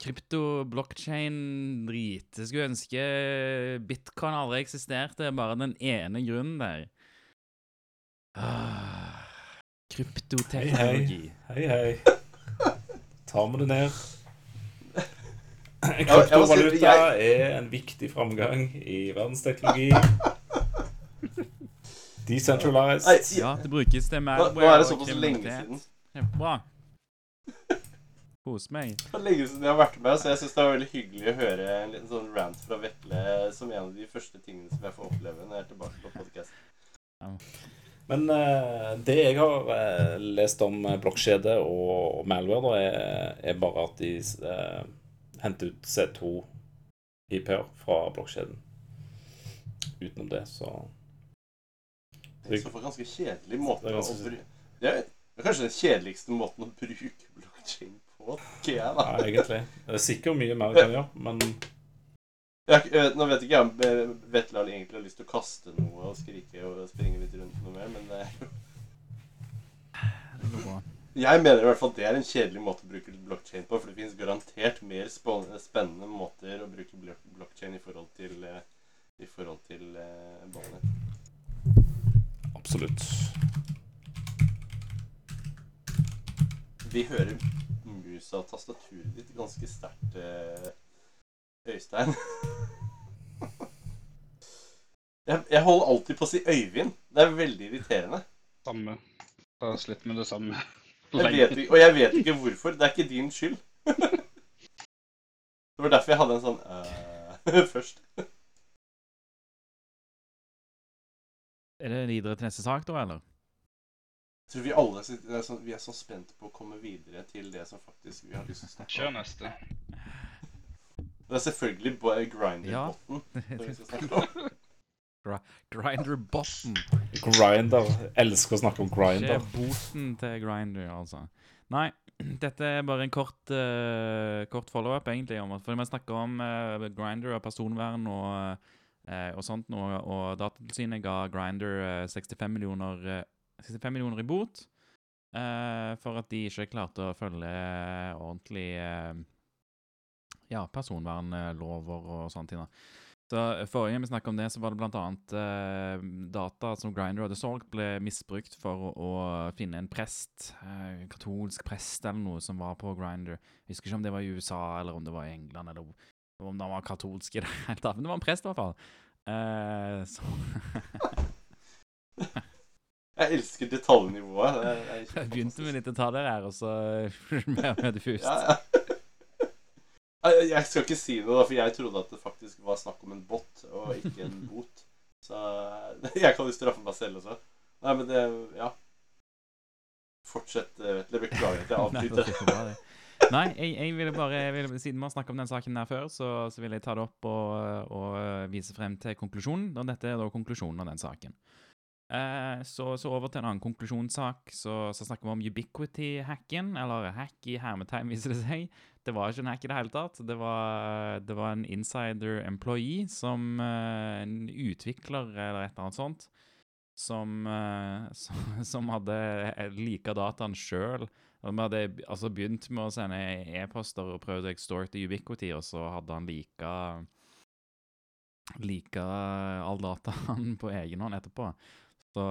Speaker 1: krypto-blockchain-drit. Jeg skulle ønske bitcoin aldri eksisterte, bare den ene grunnen der. Ah, kryptoteknologi.
Speaker 2: Hei, hei. Tar vi det ned. Kryptovaluta er en viktig framgang i verdensteknologi. Decentralized.
Speaker 1: Ja, det brukes til mer
Speaker 3: nå er det såpass lenge siden.
Speaker 1: Kjempebra. Kos meg.
Speaker 3: Det er lenge siden jeg har vært med, så jeg syns det er veldig hyggelig å høre en liten sånn rant fra Vetle som en av de første tingene som jeg får oppleve når jeg er tilbake på podcast.
Speaker 2: Men eh, det jeg har eh, lest om eh, blokkjede og, malware, da, er, er bare at de eh, henter ut C2-IP-er fra blokkjeden. Utenom det, så
Speaker 3: Det er en ganske kjedelig måte
Speaker 2: Det er
Speaker 3: å bruke Det er det er kanskje den kjedeligste måten å bruke blockchain på, tenker jeg, da.
Speaker 2: Ja, egentlig. Det er sikkert mye mer du kan gjøre, men
Speaker 3: Jeg, øh, nå vet ikke jeg om Vetlal egentlig har lyst til å kaste noe og skrike og springe litt rundt noe mer, men det er jo
Speaker 1: Det går bra.
Speaker 3: Jeg mener i hvert fall at det er en kjedelig måte å bruke blockchain på, for det finnes garantert mer spennende måter å bruke blokkjede blockchain i forhold til eh, i forhold til eh, Ballnet.
Speaker 2: absolutt.
Speaker 3: Vi hører musa og tastaturet ditt ganske sterkt, eh, Øystein. *laughs* jeg, jeg holder alltid på å si Øyvind. Det er veldig irriterende.
Speaker 4: Samme. Jeg har slitt med det samme.
Speaker 3: Jeg vet, og jeg vet ikke hvorfor. Det er ikke din skyld. *laughs* det var derfor jeg hadde en sånn øh, *laughs* først.
Speaker 1: Er det videre til neste sak, da, eller?
Speaker 3: Jeg tror vi alle er så, vi er så spent på å komme videre til det som faktisk vi har lyst til å snakke om.
Speaker 4: Kjør neste.
Speaker 3: Det er selvfølgelig Grinder-botten som *laughs* vi skal snakke om.
Speaker 1: Grinder bottom.
Speaker 2: Grinder. Elsker å snakke om
Speaker 1: Ikke boten til Grinder, altså. Nei, dette er bare en kort, uh, kort follow-up, egentlig. om fordi vi snakker om uh, Grinder og personvern og, uh, og sånt nå. Og Datatilsynet ga Grinder eh, 65, millioner, eh, 65 millioner i bot for at de ikke klarte å følge ordentlig ja, personvernlover og sånne ting. da. Så Forrige gang vi snakket om det, så var det bl.a. Eh, data som Grindr hadde solgt, ble misbrukt for å, å finne en prest, eh, katolsk prest eller noe, som var på Grindr. Jeg husker ikke om det var i USA, eller om det var i England, eller om han var katolsk i det hele tatt. Men det var en prest, i hvert fall. Eh, så *laughs*
Speaker 3: Jeg elsker detaljnivået. Det det *laughs*
Speaker 1: Jeg begynte med litt detaljer her, og så mer og mer diffust.
Speaker 3: Ja, ja. Jeg- skal ikke si noe, for jeg trodde at det faktisk var snakk om en bot og ikke en *laughs* bot. Så *laughs* jeg kan jo straffe meg selv også. Nei, men det Ja. Fortsett, eh, Vetle. Beklager at jeg *laughs*
Speaker 1: det
Speaker 3: avbryter.
Speaker 1: Nei, jeg, jeg ville bare jeg ville, Siden vi har snakket om den saken der før, så, så vil jeg ta det opp og, og vise frem til konklusjonen. Og dette er da konklusjonen av den saken. Eh, så, så over til en annen konklusjonssak. Så, så snakker vi om ubiquity-hacken, eller hack i hermetegn, viser det seg. Det var ikke en hack i det hele tatt. Det var, det var en insider employee som eh, En utvikler eller et eller annet sånt. Som, eh, *laughs* som, hadde lika dataen sjøl. De hadde altså begynt med å sende e-poster og prøvd å extorte Ubiquity, og så hadde han lika Lika all dataen *laughs* på egen hånd etterpå. Så,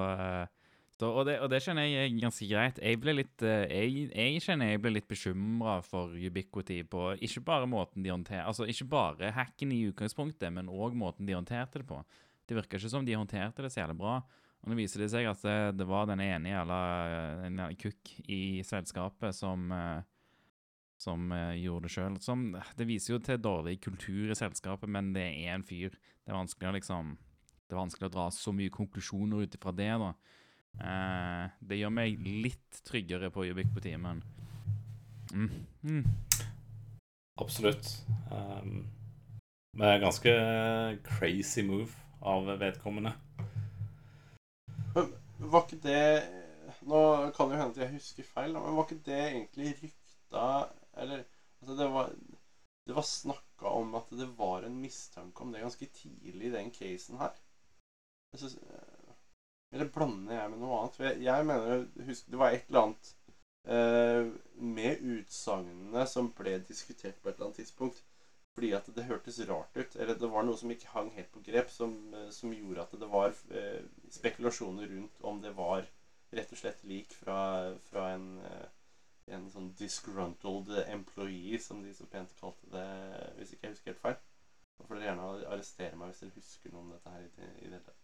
Speaker 1: eh, og, det, og det kjenner jeg er ganske greit. Jeg ble litt eh, Jeg, jeg kjenner jeg ble litt bekymra for Ubiquity på ikke bare måten de håndterer Altså ikke bare hacken i utgangspunktet, men òg måten de håndterte det på. Det virka ikke som de håndterte det så jævlig bra. Og nå viser det seg at det, det var den ene jævla en kukk i selskapet som eh, som eh, gjorde det sjøl. Det viser jo til dårlig kultur i selskapet, men det er en fyr. Det er vanskelig å liksom Det er vanskelig å dra så mye konklusjoner ut ifra det, da. Eh, det gjør meg litt tryggere på Jubik på timen. mm, mm.
Speaker 2: Absolutt. Um, med ganske crazy move av vedkommende.
Speaker 3: Var ikke det Nå kan det jo hende at jeg husker feil, men var ikke det egentlig rykta Eller altså det var, det var snakka om at det var en mistanke om det ganske tidlig i den casen her. Jeg synes, eller blander jeg med noe annet? For jeg, jeg mener husk, Det var et eller annet eh, med utsagnene som ble diskutert på et eller annet tidspunkt. Fordi at det hørtes rart ut. Eller det var noe som ikke hang helt på grep, som, eh, som gjorde at det var eh, spekulasjoner rundt om det var rett og slett lik fra, fra en, eh, en sånn disgruntled employee, som de så pent kalte det, hvis ikke jeg husker helt feil. Da får dere gjerne arrestere meg hvis dere husker noe om dette her i det, hele tatt.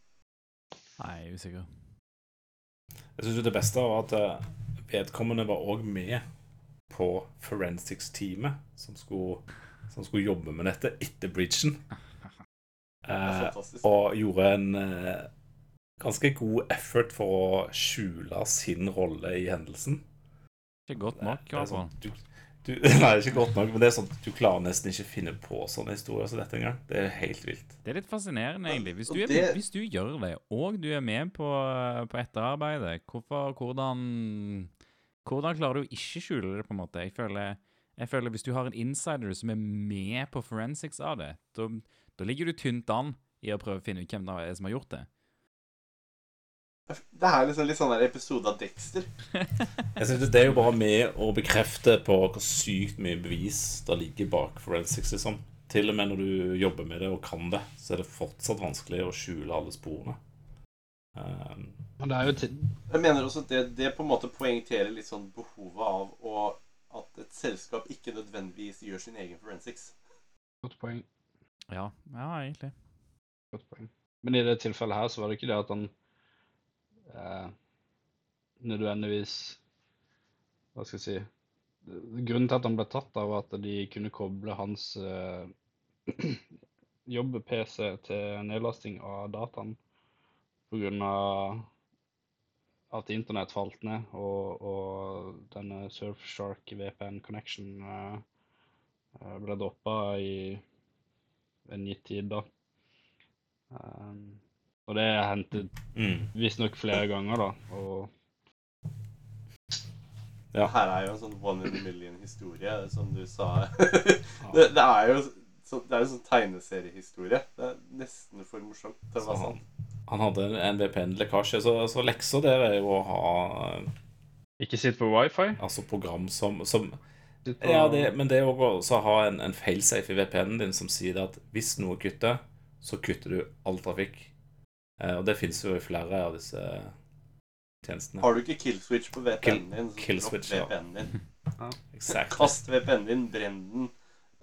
Speaker 1: Nei, jeg er usikker.
Speaker 2: Jeg syns det beste var at eh, vedkommende var òg med på forensics-teamet som, skulle- som skulle jobbe med dette etter bridgen. *laughs* Eh, og gjorde en eh, ganske god effort for å skjule sin rolle i hendelsen.
Speaker 1: Ikke godt nok, i
Speaker 2: er
Speaker 1: hvert fall.
Speaker 2: Du, *laughs* nei, ikke godt nok, men det er sånn at du klarer nesten ikke finne på sånne historier som dette engang. Det er helt vilt.
Speaker 1: Det er litt fascinerende, egentlig. Hvis du, er,
Speaker 3: det-
Speaker 1: hvis du gjør det, og du er med på, på etterarbeidet, hvorfor, hvordan, hvordan klarer du å ikke skjule det, på en måte? Jeg føler, jeg føler Hvis du har en insider som er med på forensics av det, da, da ligger du tynt an i å prøve å finne ut hvem det er som har gjort det.
Speaker 3: Det er liksom litt sånn der episode av Dexter.
Speaker 2: Jeg synes Det er jo bare med å bekrefte på hvor sykt mye bevis det ligger bak forensics. liksom. Til og med når du jobber med det og kan det, så er det fortsatt vanskelig å skjule alle sporene. Um,
Speaker 4: Men det er jo tiden.
Speaker 3: Jeg mener også at det, det på en måte poengterer litt sånn behovet av å, at et selskap ikke nødvendigvis gjør sin egen forensics.
Speaker 4: godt poeng.
Speaker 1: Ja, ja egentlig.
Speaker 4: Godt poeng. Men i det tilfellet her så var det ikke det at han eh, nødvendigvis Hva skal jeg si Grunnen til at han ble tatt, da, var at de kunne koble hans eh, *clears throat* jobb-PC til nedlasting av dataen pga. at internett falt ned, og, og denne Surfshark VPN connection eh, eh, ble droppa i en gitt tid, da. Um, og det hendte
Speaker 2: mm.
Speaker 4: visstnok flere ganger, da. Og
Speaker 2: Ja.
Speaker 3: Her er jo en sånn one in a million-historie, som du sa. *laughs* det, det er jo så, det er en sånn tegneseriehistorie. Det er nesten for morsomt til å være
Speaker 2: han,
Speaker 3: sant.
Speaker 2: han hadde en VPN-lekkasje, så, så leksa der er jo å ha
Speaker 4: ikke sitt på wifi.
Speaker 2: altså program som, som
Speaker 4: på,
Speaker 2: Ja, det, men det er også å ha en, en failsafe i VPN-en din som sier at hvis noe kutter, så kutter du all trafikk. Eh, og det fins jo i flere av disse tjenestene.
Speaker 3: Har du ikke killswitch på VPN-en din, så
Speaker 2: kill
Speaker 3: dropp
Speaker 2: switch, ja.
Speaker 3: VPN-en din. *laughs*
Speaker 2: Exactly.
Speaker 3: Kast VPN-en din, brenn den.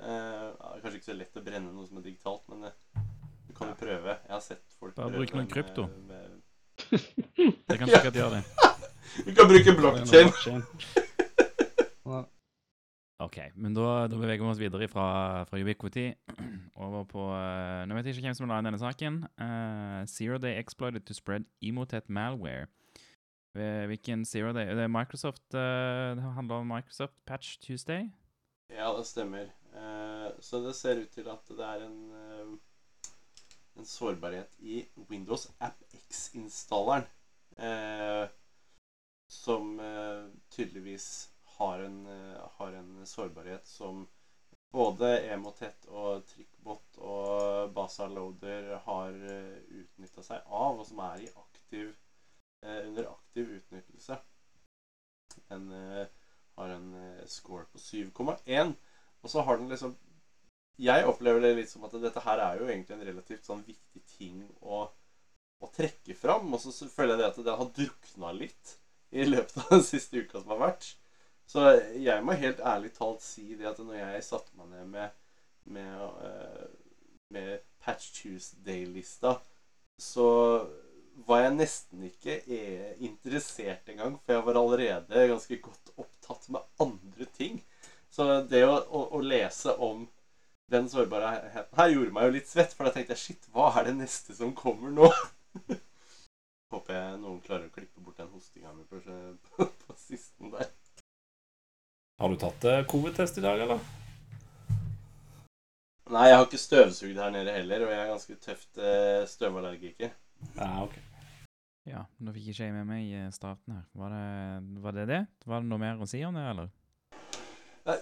Speaker 3: Eh, er kanskje ikke så lett å brenne noe som er digitalt, men eh, du kan jo prøve. Jeg har sett folk
Speaker 1: Bare bruk noe krypto.
Speaker 3: med-
Speaker 1: Det kan sikkert gjøre det. *laughs*
Speaker 3: Du kan bruke blockchain.
Speaker 1: OK, men da, da beveger vi oss videre fra, fra Ubiquity *clears throat* over på uh, Nå vet jeg ikke hvem som la inn denne saken. Uh, Zero Day exploited to spread emotet malware. Eh, Hvilken Zero Day Det er Microsoft uh, Det handler om Microsoft Patch Tuesday?
Speaker 3: Ja, det stemmer. Så det ser ut til at det er en, en sårbarhet i Windows AppX-installeren. Som tydeligvis har en, eh, har en sårbarhet som både Emotet og Trickbot og Basaloader har uh, utnytta seg av, og som er aktiv, eh, under aktiv utnyttelse. Den eh, har en eh, score på 7,1. Og så har den liksom Jeg opplever det litt som at dette her er jo egentlig en relativt sånn viktig ting å, å trekke fram. Og så føler jeg det at det har drukna litt i løpet av den siste uka som har vært. Så jeg må helt ærlig talt si det at når jeg satte meg ned med, med, eh, med Patch Tuesday-lista, så var jeg nesten ikke eh, interessert engang, for jeg var allerede ganske godt opptatt med andre ting. Så det å, å, å lese om den sårbarheten her gjorde meg jo litt svett, for da tenkte jeg shit, hva er det neste som kommer nå? *laughs* Håper jeg noen klarer å klippe bort den hostinga mi på, på, på sisten der.
Speaker 2: Har du tatt eh, covid-test i dag, eller?
Speaker 3: Nei, jeg har ikke støvsugd her nede heller, og jeg er ganske tøft eh, støvallergiker.
Speaker 2: Ja, ok.
Speaker 1: Ja, nå fikk ikke jeg med meg i starten her. Var det, var det det? Var det noe mer å si om det, eller?
Speaker 3: Nei,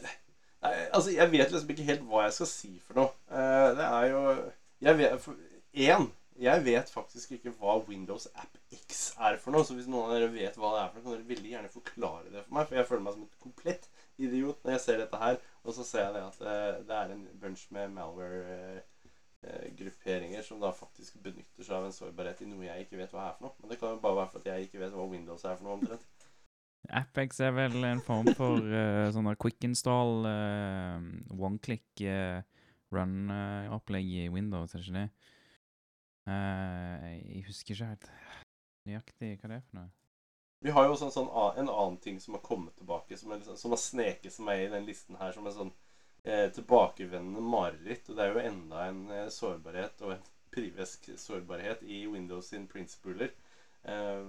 Speaker 3: altså, jeg vet liksom ikke helt hva jeg skal si for noe. Eh, det er jo Jeg vet for, En, jeg vet faktisk ikke hva Windows App X er for noe. Så hvis noen av dere vet hva det er for noe, kan dere veldig gjerne forklare det for meg. For jeg føler meg som et komplett idiot når jeg ser dette her. Og så ser jeg det at eh, det er en bunch med malware-grupperinger som da faktisk benytter seg av en sårbarhet i noe jeg ikke vet hva er for noe. Men det kan jo bare være for at jeg ikke vet hva Windows er for noe omtrent.
Speaker 1: Apex er vel en form for uh, *laughs* sånn quick install, uh, one click uh, run-opplegg i Windows, er det ikke det? Eh, jeg husker ikke helt nøyaktig hva det er for noe.
Speaker 3: Vi har jo sånn, sånn, en annen ting som har kommet tilbake, som, er liksom, som har sneket seg med i den listen her, som er sånn eh, tilbakevendende mareritt. Og det er jo enda en eh, sårbarhet, og en privesk sårbarhet, i Windows sin printspuler. Eh,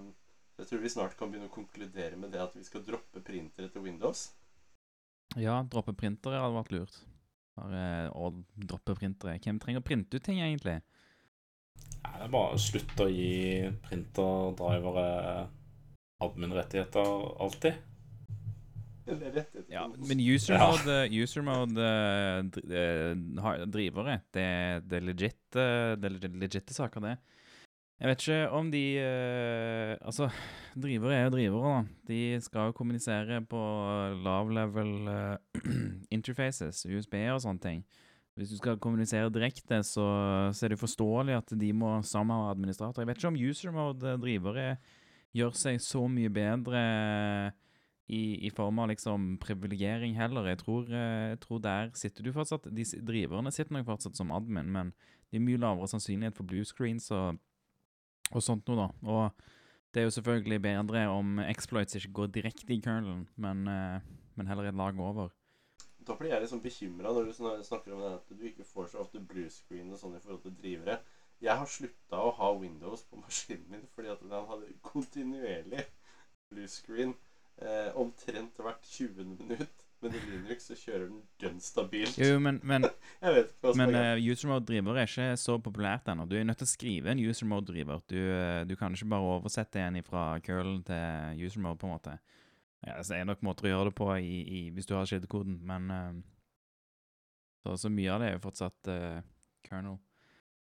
Speaker 3: jeg tror vi snart kan begynne å konkludere med det at vi skal droppe printere til Windows.
Speaker 1: Ja, droppe printere hadde vært lurt. Bare å droppe printere. Hvem trenger å printe ut ting, egentlig?
Speaker 2: Nei, det er bare å slutte å gi printerdrivere admin-rettigheter alltid.
Speaker 1: Ja, men user
Speaker 2: Ja.
Speaker 1: mode, user mode eh, eh, drivere, det, det er legit, eh, det er legitte saker, det. Jeg vet ikke om de Altså, drivere er jo drivere, da. De skal jo kommunisere på lav level *clears throat* interfaces, USB og sånne ting. Hvis du skal kommunisere direkte, så, så er det forståelig at de må sammen ha administrator. Jeg vet ikke om user mode drivere gjør seg så mye bedre i, i form av liksom privilegering heller. Jeg tror, eh, jeg tror der sitter du fortsatt De driverne sitter nok fortsatt som admin, men det er mye lavere sannsynlighet for blue screens og, og sånt noe, da. Og det er jo selvfølgelig bedre om exploits ikke går direkte i kernelen, men, eh, men heller et lag over.
Speaker 3: Da blir jeg liksom bekymra når du snakker om det at du ikke får så ofte blue screen og sånn i forhold til drivere. Jeg har slutta å ha Windows på maskinen min fordi at den hadde kontinuerlig blue screen eh, omtrent hvert 20. minutt. Men i Linux så kjører den dønn stabilt.
Speaker 1: Jo, men, men, *laughs* men
Speaker 3: er
Speaker 1: eh, user mode-driver er ikke så populært ennå. Du er nødt til å skrive en user mode-driver. Du, eh, du kan ikke bare oversette en fra curl til user mode, på en måte. Ja, så er det nok måter å gjøre det på i, i, hvis du har kildekoden, men uh, så, så mye av det er jo fortsatt uh, kernel.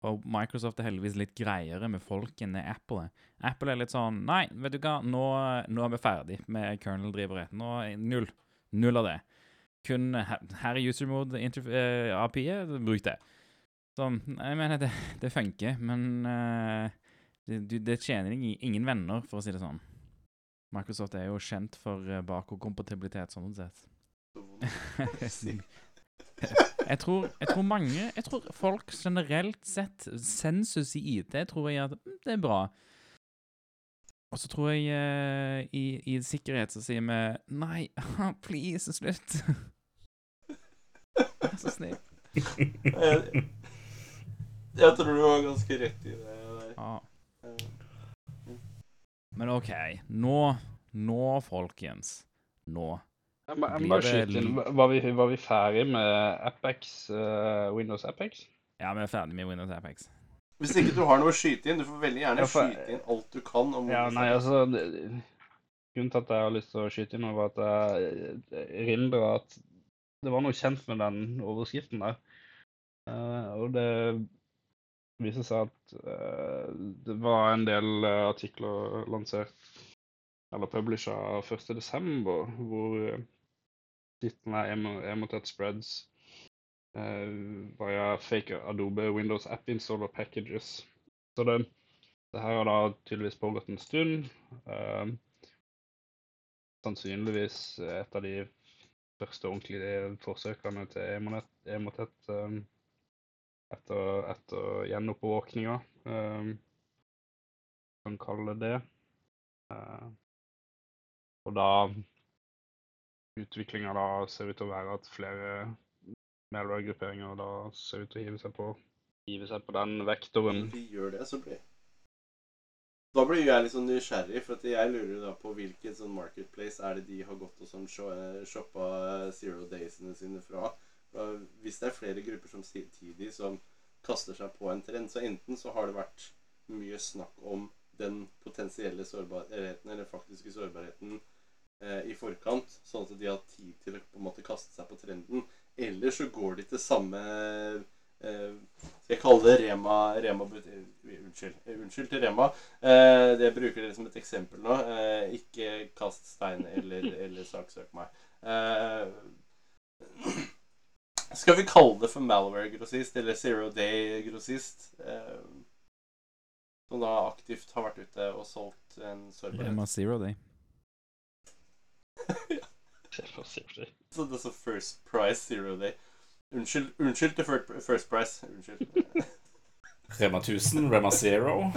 Speaker 1: Og Microsoft er heldigvis litt greiere med folk enn Apple. Apple er litt sånn Nei, vet du hva, nå, nå er vi ferdig med kernel-drivere. Nå er Null. Null av det. Kun her, i er user mode eh, API-et, bruk det. Sånn, jeg mener, det, det funker, men eh, det, det tjener ingen, ingen venner, for å si det sånn. Microsoft er jo kjent for uh, bakordkompatibilitet, sånn sett. *laughs* jeg, tror, jeg tror mange Jeg tror folk generelt sett, sensus i IT, tror jeg at mm, det er bra. Og så tror jeg uh, i, i sikkerhet så sier vi nei, *laughs* please, slutt. Vær *laughs* så snill.
Speaker 3: Jeg, jeg tror du har ganske rett i det der.
Speaker 1: Ja.
Speaker 3: Eh,
Speaker 1: Men OK. Nå, nå, folkens. Nå.
Speaker 4: Jeg må, jeg må skyte inn. Var vi, var vi ferdig med Apex, uh, Windows Apex?
Speaker 1: Ja, vi er ferdig med Windows Apex.
Speaker 3: Hvis ikke du har noe å skyte inn, du får veldig gjerne
Speaker 4: Ja, for-
Speaker 3: skyte inn alt du kan om
Speaker 4: Ja, nei, altså det- Grunnen til at jeg har lyst til å skyte inn var at jeg erindrer at det var noe kjent med den overskriften der. Uh, og det viser seg at uh, det var en del artikler lansert eller publisha 1.12., hvor uh, er Emo- Emotet Spreads uh, via fake Adobe Windows App Installer Packages. Så det, det her har da tydeligvis pågått en stund. Uh, sannsynligvis et av de første ordentlige forsøkene til Emotet eh, etter, etter gjenoppvåkninga, eh, kan kalle det. Eh, og da utviklinga da ser ut til å være at flere malware-grupperinger da ser ut til å hive seg på, hive seg på den vektoren.
Speaker 3: vi gjør det, så blir Da blir jeg litt sånn nysgjerrig, for at jeg lurer da på hvilken sånn marketplace er det de har gått og sånn shoppa zero daysene sine fra. Hvis det er flere grupper som samtidig som kaster seg på en trend, så enten så har det vært mye snakk om den potensielle sårbarheten, eller faktiske sårbarheten, i forkant, sånn at de har tid til å på en måte kaste seg på trenden. Eller så går de til samme eh, jeg kalle det Rema, Rema eh, Unnskyld. eh, Unnskyld til Rema. Eh, det bruker dere som et eksempel nå. Eh, ikke kast stein eller, eller saksøk meg. Eh, skal vi kalle det for malware-grossist eller zero day-grossist? Eh, som da aktivt har vært ute og solgt en sårbarhet.
Speaker 1: Rema Zero Day.
Speaker 4: Se for seg det.
Speaker 3: Så det er så First Price Zero Day. Unnskyld, unnskyld til First, Price. Unnskyld. *laughs*
Speaker 2: Rema 1000, Rema Zero.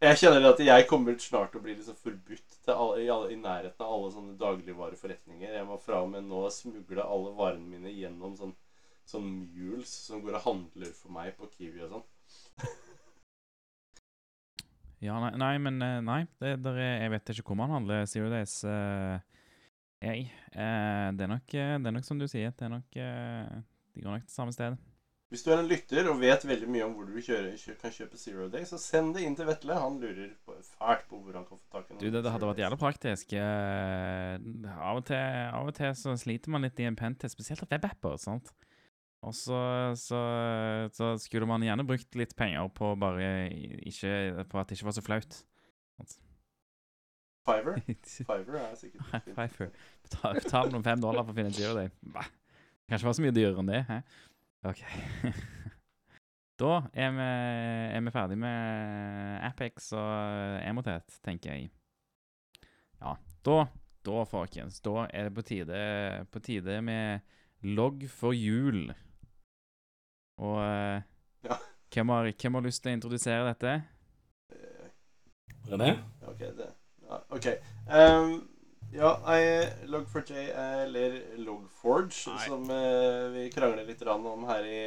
Speaker 3: Jeg kjenner at jeg kommer snart til å bli liksom forbudt til alle, i, alle, i nærheten av alle sånne dagligvareforretninger. Jeg må fra og med nå smugle alle varene mine gjennom sånn, sånn mules som går og handler for meg på Kiwi og sånn.
Speaker 1: Ja, nei, nei men eh, Nei, det, er, jeg vet ikke hvor man handler Zero Days. Uh, jeg. Eh, det, er nok, eh, det er nok som du sier. Det er nok uh, De går nok til samme sted.
Speaker 3: Hvis du er en lytter og vet veldig mye om hvor du kjører, kan kjøpe Zero Day, så send det inn til Vetle. Han lurer på, fælt på hvor han kan få tak i
Speaker 1: Du, det, det hadde vært jævlig praktisk. Eh, av, og til, av og til så sliter man litt i en pentest, spesielt av webapper. sant? Og så, så, så skulle man gjerne brukt litt penger på bare ikke På at det ikke var så flaut.
Speaker 3: Fiver? Fiver *laughs* er sikkert
Speaker 1: High
Speaker 3: fint.
Speaker 1: five for Betal, betal noen fem dollar for å finne et. Hva? Kanskje var så mye dyrere enn det. Hæ? OK. *laughs* da er vi, er vi ferdig med Apex og Emotet, tenker jeg. Ja, da, da folkens, da er det på tide, på tide med logg for jul. Og eh,
Speaker 3: Ja.
Speaker 1: hvem, har, hvem har lyst til å introdusere dette?
Speaker 3: Eh,
Speaker 2: René?
Speaker 3: Ok, det ja, OK. Um, ja, nei, Log4j eller Logforge,
Speaker 1: Nei.
Speaker 3: som eh, vi krangler litt om her i,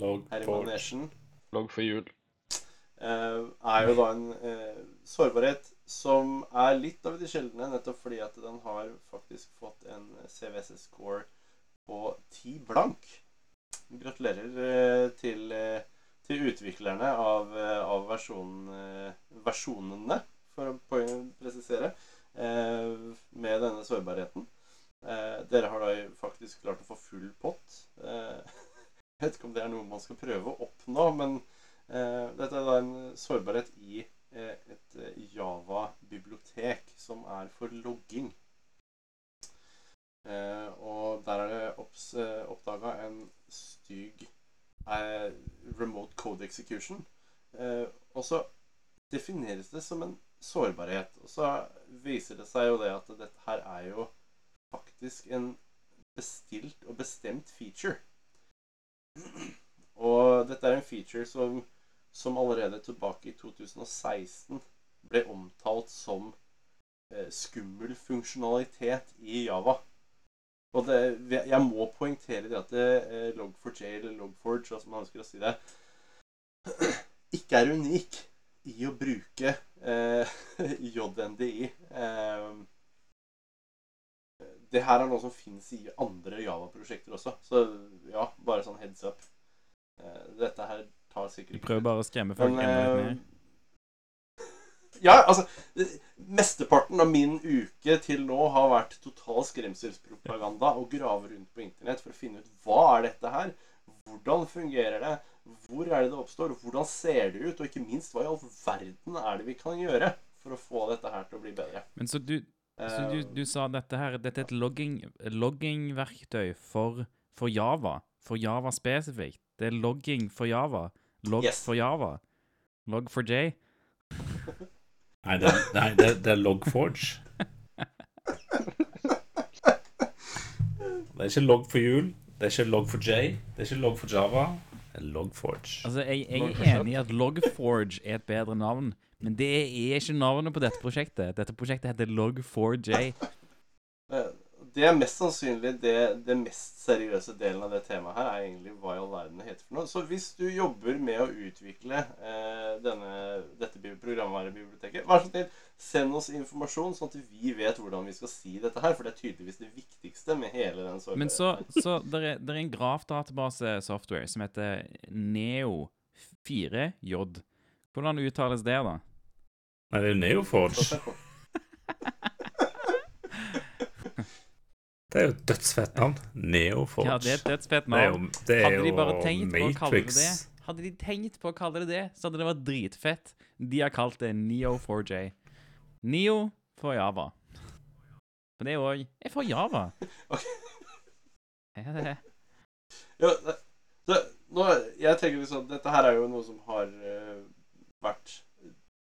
Speaker 2: Log
Speaker 3: her i manesjen,
Speaker 4: Log for jul.
Speaker 3: Uh, er jo da en uh, sårbarhet som er litt av de sjeldne, nettopp fordi at den har faktisk fått en CVS-score på 10 blank. Gratulerer eh, til, eh, til utviklerne av, eh, av versjonen, versjonene, for å presisere, med denne sårbarheten. Dere har da faktisk klart å få full pott. *laughs* Jeg vet ikke om det er noe man skal prøve å oppnå, men dette er da en sårbarhet i et Java-bibliotek som er for logging. Eh, og der er det eh, oppdaga en stygg eh, remote code execution. Og så defineres det som en sårbarhet. Og så viser det seg jo det at dette her er jo faktisk en bestilt og bestemt feature. *clears throat* Og dette er en feature som, som allerede tilbake i 2016 ble omtalt som eh, skummel funksjonalitet i Java. Og det, jeg må poengtere det at det, eh, Log4j eller Logforge, hva som man ønsker å si det, *clears throat* ikke er unik i å bruke eh, *laughs* JNDI. Eh, det her er noe som finnes i andre Java-prosjekter også. Så ja, bare sånn heads up. Eh, dette her tar sikkert
Speaker 1: Du prøver bare å skremme folk enda litt
Speaker 3: eh,
Speaker 1: ned.
Speaker 3: Ja, altså Mesteparten av min uke til nå har vært total skremselspropaganda og grave rundt på internett for å finne ut hva er dette her, hvordan fungerer det, hvor er det det oppstår, hvordan ser det ut, og ikke minst hva i all verden er det vi kan gjøre for å få dette her til å bli bedre.
Speaker 1: Men så du, så du, du sa dette her Dette er et logging, loggingverktøy for, for Java. For Java spesifikt. Det er logging for Java. Log
Speaker 3: Yes.
Speaker 1: for Java. Log for J. *laughs*
Speaker 2: Nei, det, nei, det, det er Logforge. Det er ikke log for jul. Det er ikke log for J. Det er ikke log for Java. Det er Logforge.
Speaker 1: Altså, jeg, jeg er enig i at Logforge er et bedre navn, men det er ikke navnet på dette prosjektet. Dette prosjektet heter Log4j.
Speaker 3: Det er mest sannsynlig det, det mest seriøse delen av det temaet her, er egentlig hva i all verden det heter for noe. Så hvis du jobber med å utvikle eh, denne, dette bi- programvarebiblioteket, vær så snill, send oss informasjon, sånn at vi vet hvordan vi skal si dette her. For det er tydeligvis det viktigste med hele den sorgen.
Speaker 1: Men så, så det er, der er en grafdatabase-software som heter Neo4j. Hvordan uttales det, da?
Speaker 2: Nei, det er jo Neoforge. *laughs* Det er jo et dødsfett navn. Neoforge.
Speaker 1: Ja, det er et dødsfett
Speaker 2: Det er jo, det er
Speaker 1: Hadde de bare tenkt på å kalle det det, hadde de tenkt på å kalle det det, så hadde det vært dritfett. De har kalt det Neo4j. Neo for Java. For det òg er for Java.
Speaker 3: Ok.
Speaker 1: Ja, det-
Speaker 3: Ja, det, nå, jeg tenker liksom Dette her er jo noe som har uh, vært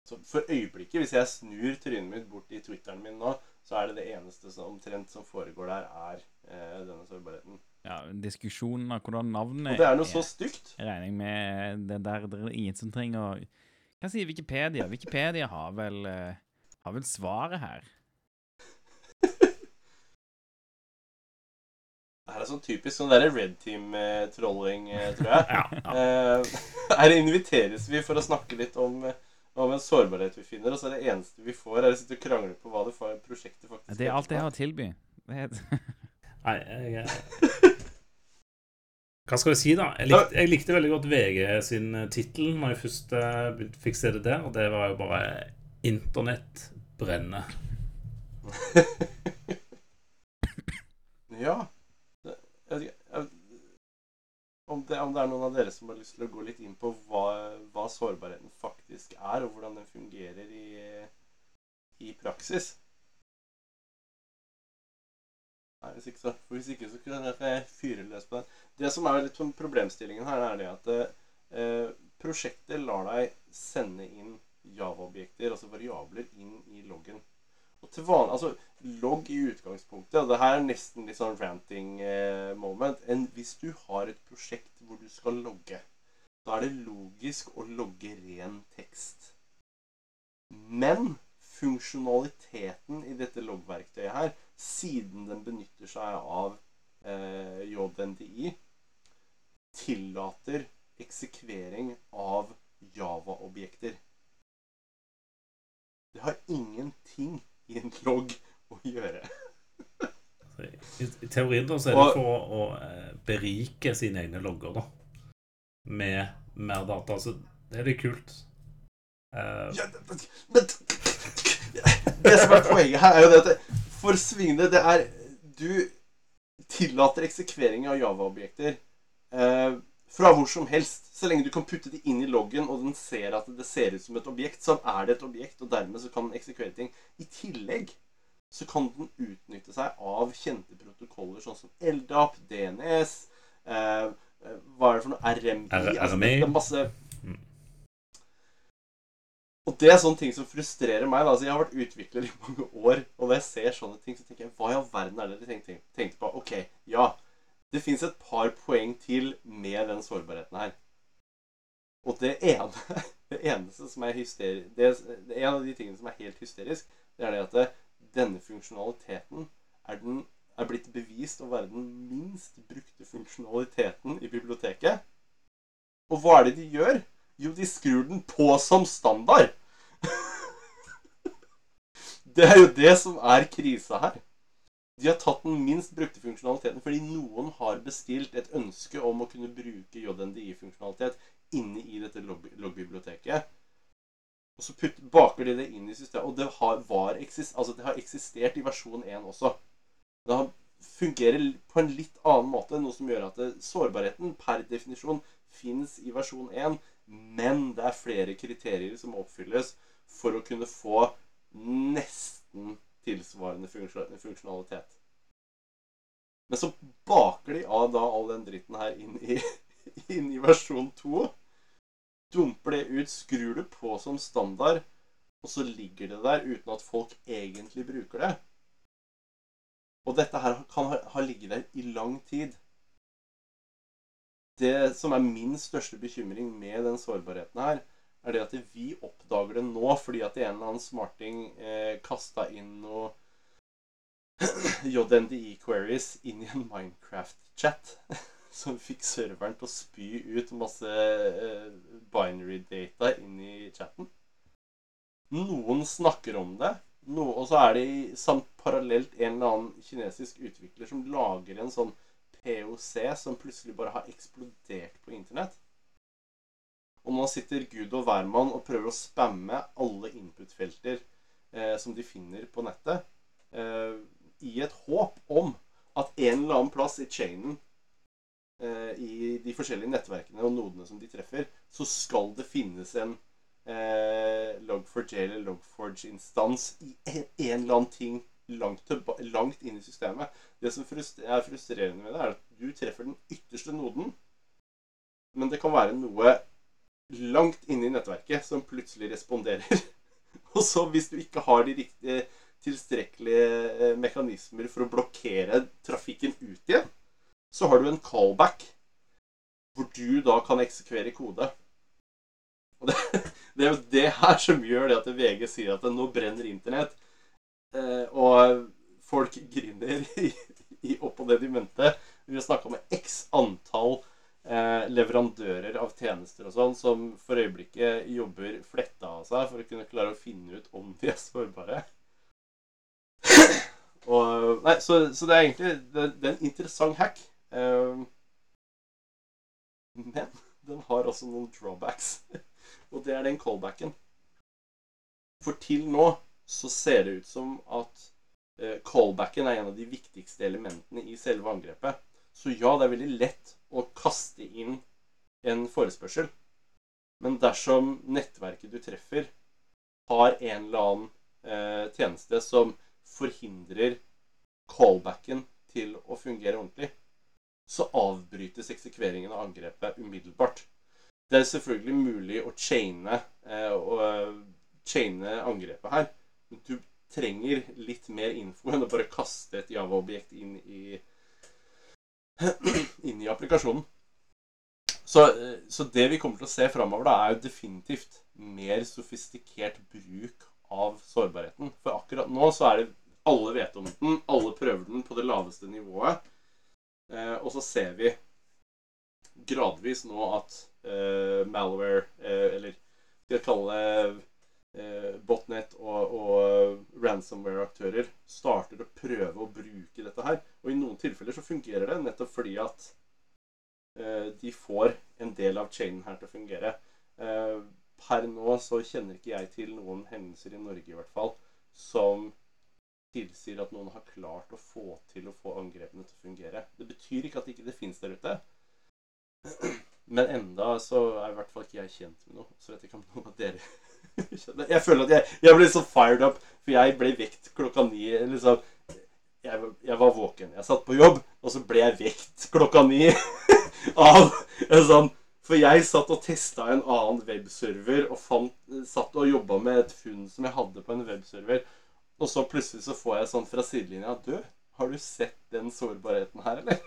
Speaker 3: så For øyeblikket, hvis jeg snur trynet mitt bort i Twitteren min nå, så er det det eneste som omtrent som foregår der, er eh, denne sårbarheten.
Speaker 1: ja, diskusjonen av hvordan navnet
Speaker 3: Og det er noe så stygt.
Speaker 1: regner med det der det er ingen som trenger å Hva sier Wikipedia? Wikipedia har vel uh, har vel svaret her.
Speaker 3: Det her er sånn typisk sånn derre red team-trolling, eh, tror jeg. *laughs*
Speaker 2: Ja, ja.
Speaker 3: Eh, *laughs* her inviteres vi for å snakke litt om, eh, om en sårbarhet vi finner, og så er det eneste vi får, er å sitte og krangle på hva det for prosjektet faktisk er.
Speaker 1: Det er alt jeg har å tilby. Det *laughs*
Speaker 2: Nei, jeg eh, Hva skal jeg si, da? Jeg likte, jeg likte veldig godt VG sin tittel når jeg først eh, fikk se det der, og det var jo bare 'Internett brenner'. *laughs*
Speaker 3: Ja. Det, jeg vet ikke jeg, om, det, om det er noen av dere som har lyst til å gå litt inn på hva, hva sårbarheten faktisk er, og hvordan den fungerer i, i praksis. Nei, hvis ikke så, for hvis ikke så kan jeg- fyre løs på den. Det som er litt sånn problemstillingen her, er det at eh, prosjektet lar deg sende inn Java-objekter, altså variabler, inn i loggen. Og til vanlig, altså Logg i utgangspunktet, og det her er nesten litt sånn ranting eh, moment Enn Hvis du har et prosjekt hvor du skal logge, da er det logisk å logge ren tekst. Men funksjonaliteten i dette loggverktøyet her, siden den benytter seg av eh, JNDI, tillater eksekvering av Java-objekter. Det har ingenting i en logg å gjøre.
Speaker 2: I, I teorien da så er det for å, å eh, berike sine egne logger, da. Med mer data. Så det er litt kult. Uh...
Speaker 3: Ja, men, men Det som er poenget her, er jo det at det, for svingende, det er Du tillater eksekvering av Java-objekter eh, fra hvor som helst. Så lenge du kan putte det inn i loggen, og den ser at det ser ut som et objekt, så er det et objekt, og dermed så kan den eksekvere ting. I tillegg så kan den utnytte seg av kjente protokoller sånn som LDAP, DNS eh, eh, Hva er det for noe? RMI? Altså,
Speaker 2: RMI.
Speaker 3: det er masse. Og det er sånne ting som frustrerer meg. Da. Altså, jeg har vært utvikler i mange år, og når jeg ser sånne ting, så tenker jeg Hva i all verden er det de tenkte, tenkte på? Ok, ja. Det fins et par poeng til med den sårbarheten her. Og det ene *laughs* Det eneste som er hysterisk det, det En av de tingene som er helt hysterisk, det er det at det, denne funksjonaliteten er, den, er blitt bevist å være den minst brukte funksjonaliteten i biblioteket. Og hva er det de gjør? Jo, de skrur den på som standard. *laughs* det er jo det som er krisa her. De har tatt den minst brukte funksjonaliteten fordi noen har bestilt et ønske om å kunne bruke JNDI-funksjonalitet inne i dette logg- loggbiblioteket. Og så putt, baker de det inn i systemet. Og det har, var altså det har eksistert i versjon 1 også. Det har fungerer på en litt annen måte, noe som gjør at det, sårbarheten per definisjon fins i versjon 1, men det er flere kriterier som oppfylles for å kunne få nesten tilsvarende funksjonalitet. Men så baker de av da all den dritten her inn i, *laughs* inn i versjon 2. Dumper det ut, skrur det på som standard, og så ligger det der uten at folk egentlig bruker det. Og dette her kan ha, ha ligget der i lang tid. Det som er min største bekymring med den sårbarheten her, er det at vi oppdager det nå fordi at en eller annen smarting eh, kasta inn noe *clears throat* JNDI-queries inn i en Minecraft-chat. Som *laughs* fikk serveren til å spy ut masse eh, binary data inn i chatten. Noen snakker om det, og så er det samt parallelt en eller annen kinesisk utvikler som lager en sånn POC som plutselig bare har eksplodert på internett. Og nå sitter Gud og hvermann og prøver å spamme alle input-felter eh, som de finner på nettet, eh, i et håp om at en eller annen plass i chainen eh, i de forskjellige nettverkene og nodene som de treffer, så skal det finnes en eh, Log4j eller Logforge-instans i en, en eller annen ting langt, langt inn i systemet. Det som er frustrerende med det, er at du treffer den ytterste noden, men det kan være noe langt inne i nettverket som plutselig responderer. *laughs* Og så hvis du ikke har de riktige tilstrekkelige eh, mekanismer for å blokkere trafikken ut igjen, så har du en callback hvor du da kan eksekvere kode. Og det, *laughs* det er jo det her som gjør det at VG sier at nå brenner internett. Eh, og folk griner *laughs* i, i opp og ned i mente. Vi har snakka med x antall leverandører av tjenester og sånn som for øyeblikket jobber fletta av seg for å kunne klare å finne ut om de er sårbare. og, nei, så, så det er egentlig det, det er en interessant hack. Um, men den har også noen drawbacks. *laughs* og det er den callbacken. For til nå så ser det ut som at eh, callbacken er en av de viktigste elementene i selve angrepet. Så ja, det er veldig lett å kaste inn en forespørsel. Men dersom nettverket du treffer, har en eller annen eh, tjeneste som forhindrer callbacken til å fungere ordentlig, så avbrytes eksekveringen av angrepet umiddelbart. Det er selvfølgelig mulig å chaine, eh, og, eh, chaine angrepet her. Men du trenger litt mer info enn å bare kaste et Java-objekt inn i *clears throat* inn i applikasjonen. Så, eh, så det vi kommer til å se framover, er jo definitivt mer sofistikert bruk av sårbarheten. For akkurat nå så er det alle vet om den, alle prøver den på det laveste nivået. Eh, og så ser vi gradvis nå at eh, malware, eh, eller skal vi kalle det botnet og, og ransomware-aktører, starter å prøve å bruke dette her. Og i noen tilfeller så fungerer det nettopp fordi at eh, de får en del av chainen her til å fungere. Eh, per nå så kjenner ikke jeg til noen hendelser i Norge i hvert fall som tilsier at noen har klart å få til å få angrepene til å fungere. Det betyr ikke at det ikke finnes der ute. *clears throat* Men enda så er i hvert fall ikke jeg kjent med noe. Så vet jeg ikke om noen av dere Jeg føler at jeg, jeg ble så fired up, for jeg ble vekt klokka ni. Liksom. Jeg, jeg var våken. Jeg satt på jobb, og så ble jeg vekt klokka ni *laughs* av en sånn For jeg satt og testa en annen webserver og fant, satt og jobba med et funn som jeg hadde på en webserver. Og så plutselig så får jeg sånn fra sidelinja Du, har du sett den sårbarheten her, eller?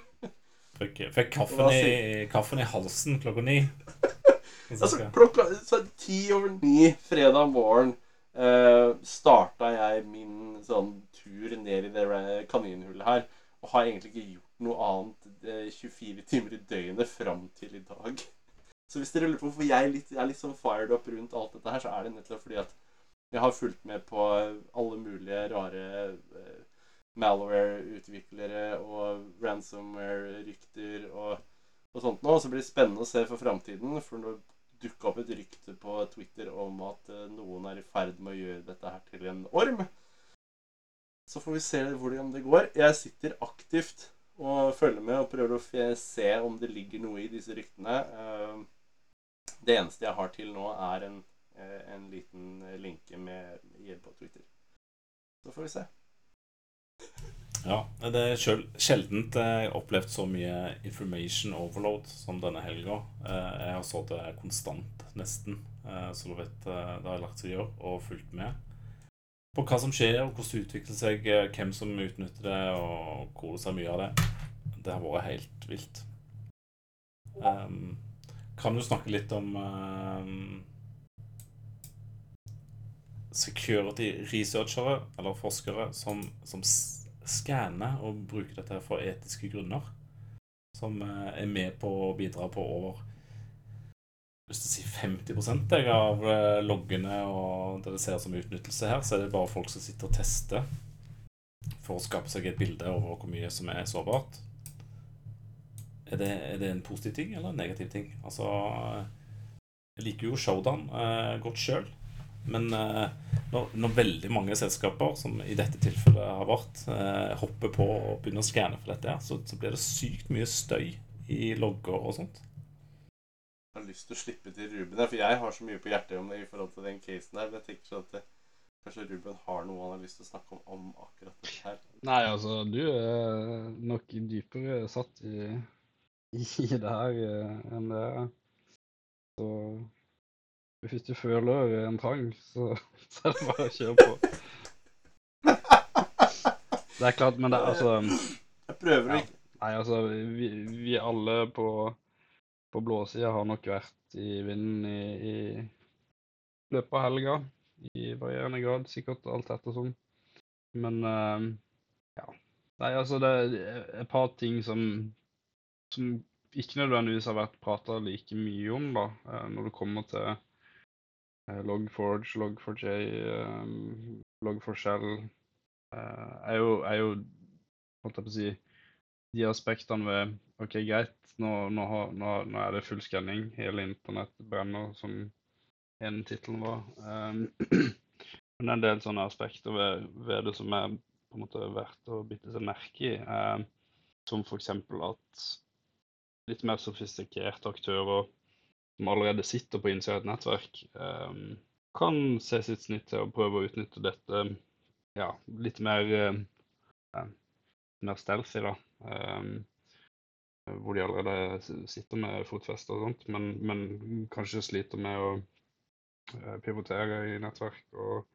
Speaker 2: Fikk, fikk kaffen, i, kaffen i halsen klokka ni.
Speaker 3: Altså, klokka så ti over ni fredag morgen eh, starta jeg min sånn tur ned i det kaninhullet her. Og har egentlig ikke gjort noe annet eh, 24 timer i døgnet fram til i dag. Så hvis dere lurer på hvorfor jeg er litt, er litt sånn fired up rundt alt dette her, så er det nettopp fordi at jeg har fulgt med på alle mulige rare eh, malware-utviklere og ransomware-rykter og, og sånt nå. Så blir det spennende å se for framtiden, for nå dukka opp et rykte på Twitter om at eh, noen er i ferd med å gjøre dette her til en orm. Så får vi se hvordan det går. Jeg sitter aktivt og følger med og prøver å se om det ligger noe i disse ryktene. Eh, Det eneste jeg har til nå, er en, eh, en liten linke med hjelp på Twitter. Så får vi se.
Speaker 2: Ja, det er sjøl sjeldent jeg har opplevd så mye information overload som denne helga. Eh, Jeg har så det konstant, nesten. Eh, Så du vet, eh, det har jeg lagt seg gjøre og fulgt med på hva som skjer, og hvordan det utvikler seg, hvem som utnytter det, og hvor det er mye av det. Det har vært helt vilt. Um, kan du snakke litt om um, security researchere eller forskere som, som s- skanner og bruke dette for etiske grunner. Som eh, er med på å bidra på over hvis du sier 50 jeg, av eh, loggene og det det ser som utnyttelse her, så er det bare folk som sitter og tester for å skape seg et bilde over hvor mye som er sårbart. Er det, er det en positiv ting eller en negativ ting? Altså Jeg liker jo Showdown eh, godt sjøl, men eh, når, når veldig mange selskaper, som i dette tilfellet har vært, eh, hopper på og begynner å skanne for dette, så, så blir det sykt mye støy i logger og sånt.
Speaker 3: Jeg har lyst til å slippe til Ruben her, for jeg har så mye på hjertet om det i forhold til den casen der. Men jeg tenker sånn at det, kanskje Ruben har noe han har lyst til å snakke om om akkurat dette her.
Speaker 4: Nei, altså, du er nok dypere satt i, i det her eh, enn det er. Så hvis du føler en trang, så, *laughs* så er det bare å kjøre på. Det er klart, men det er altså
Speaker 3: Jeg prøver å
Speaker 4: Ja.
Speaker 3: ikke
Speaker 4: Nei, altså, vi, vi alle på, på blåsida har nok vært i vinden i, i løpet av helga. I varierende grad, sikkert alt ettersom. Men uh, ja. Nei, altså, det er et par ting som, som ikke nødvendigvis har vært prata like mye om, da, eh, når det kommer til Log4j, Log4j, eh, Log4Shell, eh, er jo, er jo holdt jeg på å si, de aspektene ved OK, greit, nå, nå, nå, nå er det full skanning, hele internett brenner, som ene tittelen var. Um, men det er en del sånne aspekter ved, ved det som er på en måte verdt å bite seg merke i. Um, som f.eks. at litt mer sofistikerte aktører som allerede sitter på innsida av et nettverk, um, kan se sitt snitt til å prøve å utnytte dette ja, litt mer eh, mer stealthy, da. Um, hvor de allerede sitter med fotfeste og sånt, men, men kanskje sliter med å eh, pivotere i nettverk og,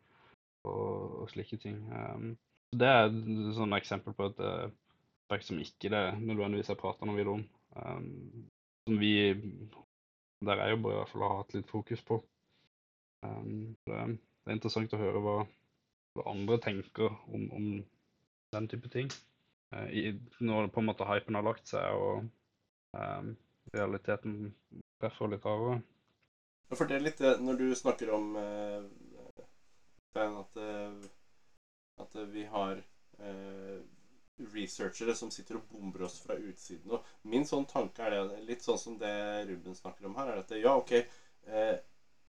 Speaker 4: og, og slike ting. Det er et sånn eksempel på et eh, aspekt som ikke det nødvendigvis er prata noe videre om. Som vi der jeg jobber i hvert fall har hatt litt fokus på. Um, det, er interessant å høre hva, hva andre tenker om, om den type ting. Eh, i, når på en måte hypen har lagt seg og um, realiteten treffer litt hardere.
Speaker 3: Fortell litt eh, når du snakker om eh, at, at vi har researchere som sitter og bomber oss fra utsiden. Og min sånn tanke er det, litt sånn som det Ruben snakker om her, er at ja, ok eh,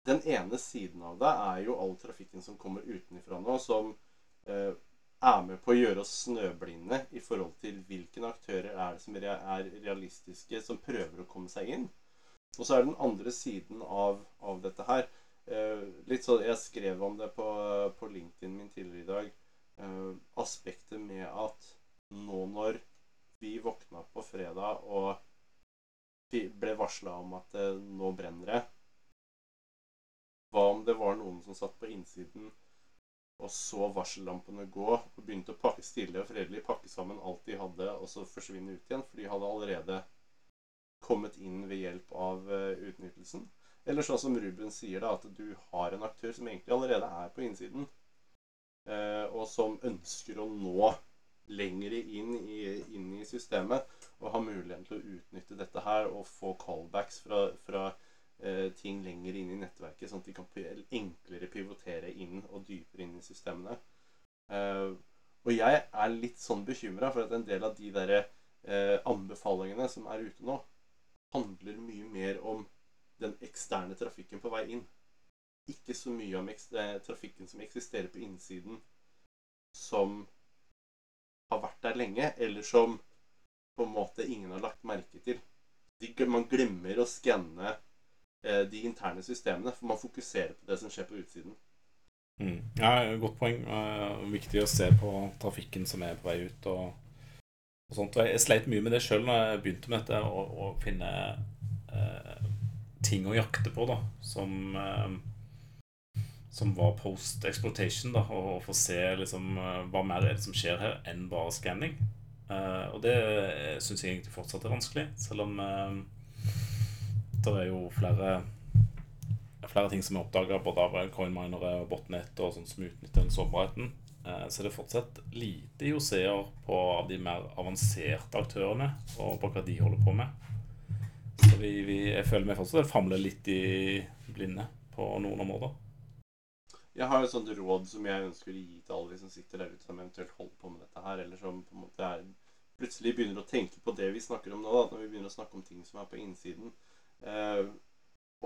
Speaker 3: Den ene siden av det er jo all trafikken som kommer utenfra nå, som eh, er med på å gjøre oss snøblinde i forhold til hvilke aktører er det som er realistiske, som prøver å komme seg inn. Og så er den andre siden av, av dette her. Eh, litt sånn, Jeg skrev om det på, på LinkedIn min tidligere i dag. Eh, aspektet med at nå når vi våkna på fredag og vi ble varsla om at eh, nå brenner det Hva om det var noen som satt på innsiden og så varsellampene gå og begynte å pakke stille og fredelig pakke sammen alt de hadde, og så forsvinne ut igjen? For de hadde allerede kommet inn ved hjelp av eh, utnyttelsen. Eller sånn som Ruben sier, da, at du har en aktør som egentlig allerede er på innsiden, eh, og som ønsker å nå lenger inn i, inn i systemet, og har muligheten til å utnytte dette her og få callbacks fra, fra eh, ting lenger inn i nettverket, sånn at de kan enklere pivotere inn og dypere inn i systemene. Eh, og jeg er litt sånn bekymra for at en del av de der eh, anbefalingene som er ute nå, handler mye mer om den eksterne trafikken på vei inn. Ikke så mye om eh, trafikken som eksisterer på innsiden, som har vært der lenge, eller som på en måte ingen har lagt merke til. De, man glemmer å skanne eh, de interne systemene, for man fokuserer på det som skjer på utsiden.
Speaker 2: Mm. Ja, Godt poeng. Eh, viktig å se på trafikken som er på vei ut. og, og sånt. Og jeg, sleit mye med det sjøl når jeg begynte med dette, å finne eh, ting å jakte på da, som eh, som var post exploitation, da, og få se liksom eh, hva mer er det som skjer her enn bare skanning. Uh, og det syns jeg egentlig fortsatt er vanskelig, selv om uh, det er jo flere flere ting som er oppdaga, både av coinminere og botnet og sånt som utnytter den sårbarheten. Uh, Så det er fortsatt lite IOC-er på av de mer avanserte aktørene og på hva de holder på med. Så vi, vi, jeg føler vi fortsatt famler litt i blinde på noen områder.
Speaker 3: Jeg har et sånt råd som jeg ønsker å gi til alle de som sitter der ute som eventuelt holder på med dette her, eller som på en måte er, plutselig begynner å tenke på det vi snakker om nå, da, når vi begynner å snakke om ting som er på innsiden. Eh,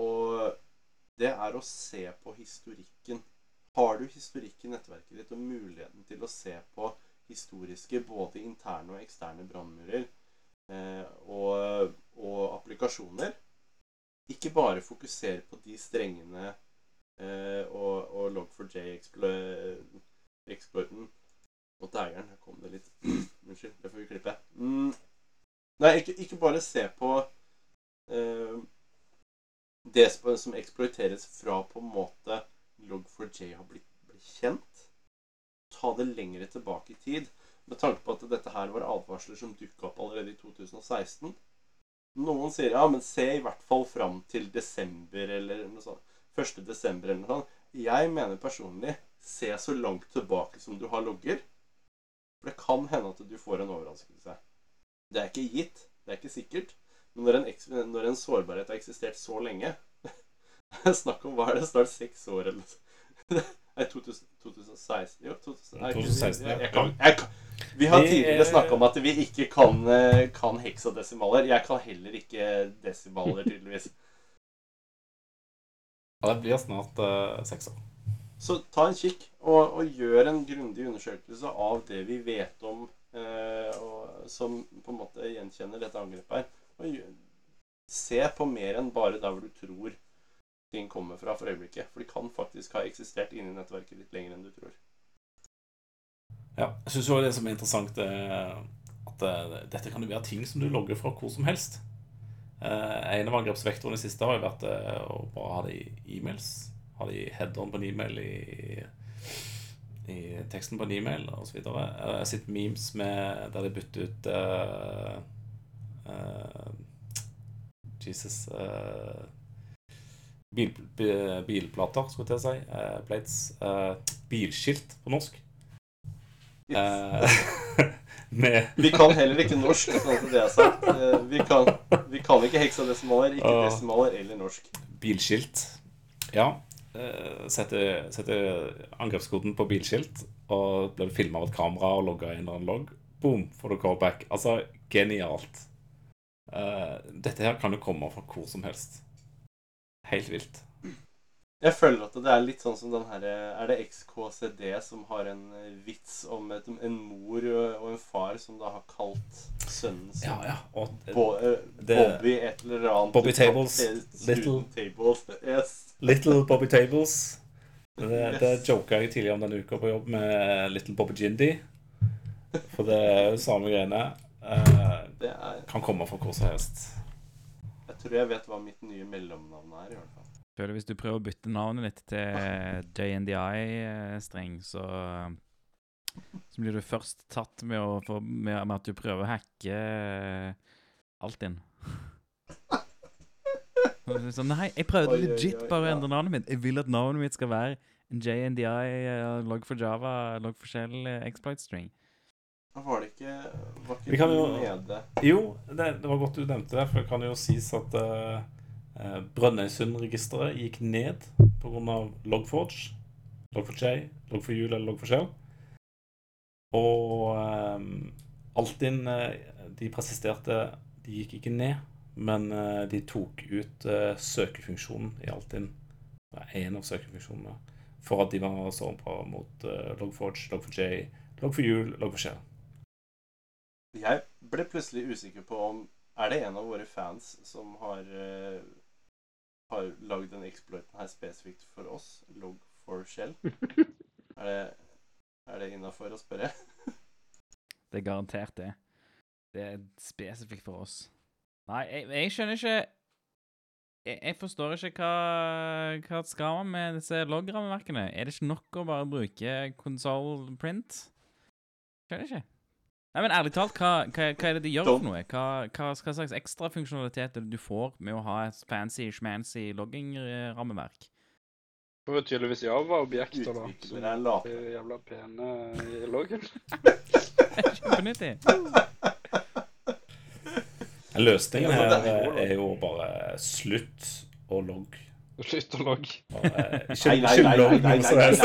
Speaker 3: og det er å se på historikken har du historikk i nettverket ditt og muligheten til å se på historiske både interne og eksterne brannmurer eh, og, og applikasjoner. Ikke bare fokusere på de strengene og, og Log4j-exploiten. Og dægeren, her kom det litt *clears throat* Unnskyld, det får vi klippe. Mm. Nei, ikke, ikke bare se på eh, det som eksploiteres fra på en måte Log4j har blitt, blitt kjent. Ta det lengre tilbake i tid. Med tanke på at dette her var advarsler som dukka opp allerede i 2016. Noen sier ja, men se i hvert fall fram til desember eller noe sånt. 1. desember eller noe sånt. Jeg mener personlig se så langt tilbake som du har logger. For det kan hende at du får en overraskelse. Det er ikke gitt. Det er ikke sikkert. Men når en, når en sårbarhet har eksistert så lenge *laughs* Snakk om hva er det? Snart seks år eller noe sånt. *laughs* Nei, 2000, 2016 Jo, 2000, nei,
Speaker 2: 2016,
Speaker 3: jeg, jeg kan, jeg kan. Vi har tidligere snakka om at vi ikke kan, eh, kan heksadesimaler. Jeg kan heller ikke desimaler, tydeligvis.
Speaker 2: Ja, det blir snart uh, seks år.
Speaker 3: Så ta en kikk og, og gjør en grundig undersøkelse av det vi vet om uh, og, som på en måte gjenkjenner dette angrepet her. Og gjør, se på mer enn bare der hvor du tror ting kommer fra for øyeblikket. For de kan faktisk ha eksistert inni nettverket litt lenger enn du tror.
Speaker 2: Ja, jeg syns jo det som er interessant, er at eh, dette kan jo være ting som du logger fra hvor som helst. Eh, en av angrepsvektorene siste har jo vært eh, å bare ha det i e-mails. Ha det i headeren på en e-mail, i, i teksten på en e-mail osv. Jeg har sett memes med, der de bytter ut uh, uh, Jesus uh, bil, bi- Bilplater, skulle jeg til å si. eh, plates. eh, bilskilt på norsk. Eh, *laughs* med
Speaker 3: Vi kan heller ikke norsk, sånn det er sagt. Eh, Vi kan, vi kan ikke heksadesimaler, ikke desimaler eller norsk.
Speaker 2: bilskilt. Ja. eh, Setter, setter angrepskoden på bilskilt, og blir filma av et kamera og logga eller en logg. Boom, får du callback. Altså, genialt. Eh, dette her kan jo komme fra hvor som helst. Helt vilt.
Speaker 3: Jeg føler at det er litt sånn som den her Er det XKCD som har en eh, vits om et, en mor og en far som da har kalt sønnen sin
Speaker 2: Ja, ja. Og
Speaker 3: Bo, eh,
Speaker 2: det-
Speaker 3: Bobby et eller annet
Speaker 2: Bobby Tables, Little-
Speaker 3: Tables. Yes.
Speaker 2: Little Bobby Tables. *laughs* Det, det joka jeg tidligere om denne uka på jobb med Little Bobby Jindy. For det er jo samme greiene. Eh,
Speaker 3: Det er
Speaker 2: kan komme fra hvor som helst.
Speaker 3: Jeg tror jeg vet hva mitt nye mellomnavn er, i
Speaker 1: Føler Hvis du prøver å bytte navnet ditt til JNDI-streng, eh, så Så blir du først tatt med, å få, med, med at du prøver å hacke Alt Altinn. Så Sånn, nei, jeg prøvde
Speaker 3: Oi,
Speaker 1: legit
Speaker 3: oi,
Speaker 1: bare å
Speaker 3: ja.
Speaker 1: endre navnet mitt. Jeg vil at navnet mitt skal være JNDI, uh, log for Java, log for Shell, eh, exploit string.
Speaker 3: Var det ikke Var ikke det
Speaker 2: jo-
Speaker 3: nede
Speaker 2: Jo, det, det var godt du nevnte det, for det kan jo sies at uh, Brønnøysundregisteret gikk ned pga. Logforge. Log4j, Log4Jul eller Log4Shell. Og um, Altinn eh, De presisterte De gikk ikke ned, men eh, de tok ut eh, søkefunksjonen i Altinn. En av søkefunksjonene. For at de var så bra mot uh, Log4j, Log4j, Log4Jul, Log4Shell.
Speaker 3: Jeg ble plutselig usikker på om Er det en av våre fans som har uh, Har lagd den exploiten her spesifikt for oss? Log for shell? *laughs* Er det, er det innafor å spørre?
Speaker 1: Det er garantert det. Det er spesifikt for oss. Nei, jeg, jeg skjønner ikke jeg, jeg forstår ikke hva, hva skal man med disse loggrammeverkene. Er det ikke nok å bare bruke console print? Skjønner ikke. Nei, men ærlig talt, hva, hva, hva er det de gjør for noe? Hva, hva, hva slags ekstra funksjonalitet er det du får med å ha et fancy, schmancy logging-rammeverk?
Speaker 4: Det var tydeligvis Java-objekter, da. Som er jævla pene i loggen.
Speaker 1: Kjempenyttig. *laughs*
Speaker 2: Løsningen her
Speaker 3: det er
Speaker 2: jo bare slutt å logg.
Speaker 4: Slutt å logge.
Speaker 2: Bare, eh, Ikke, logg noe som helst.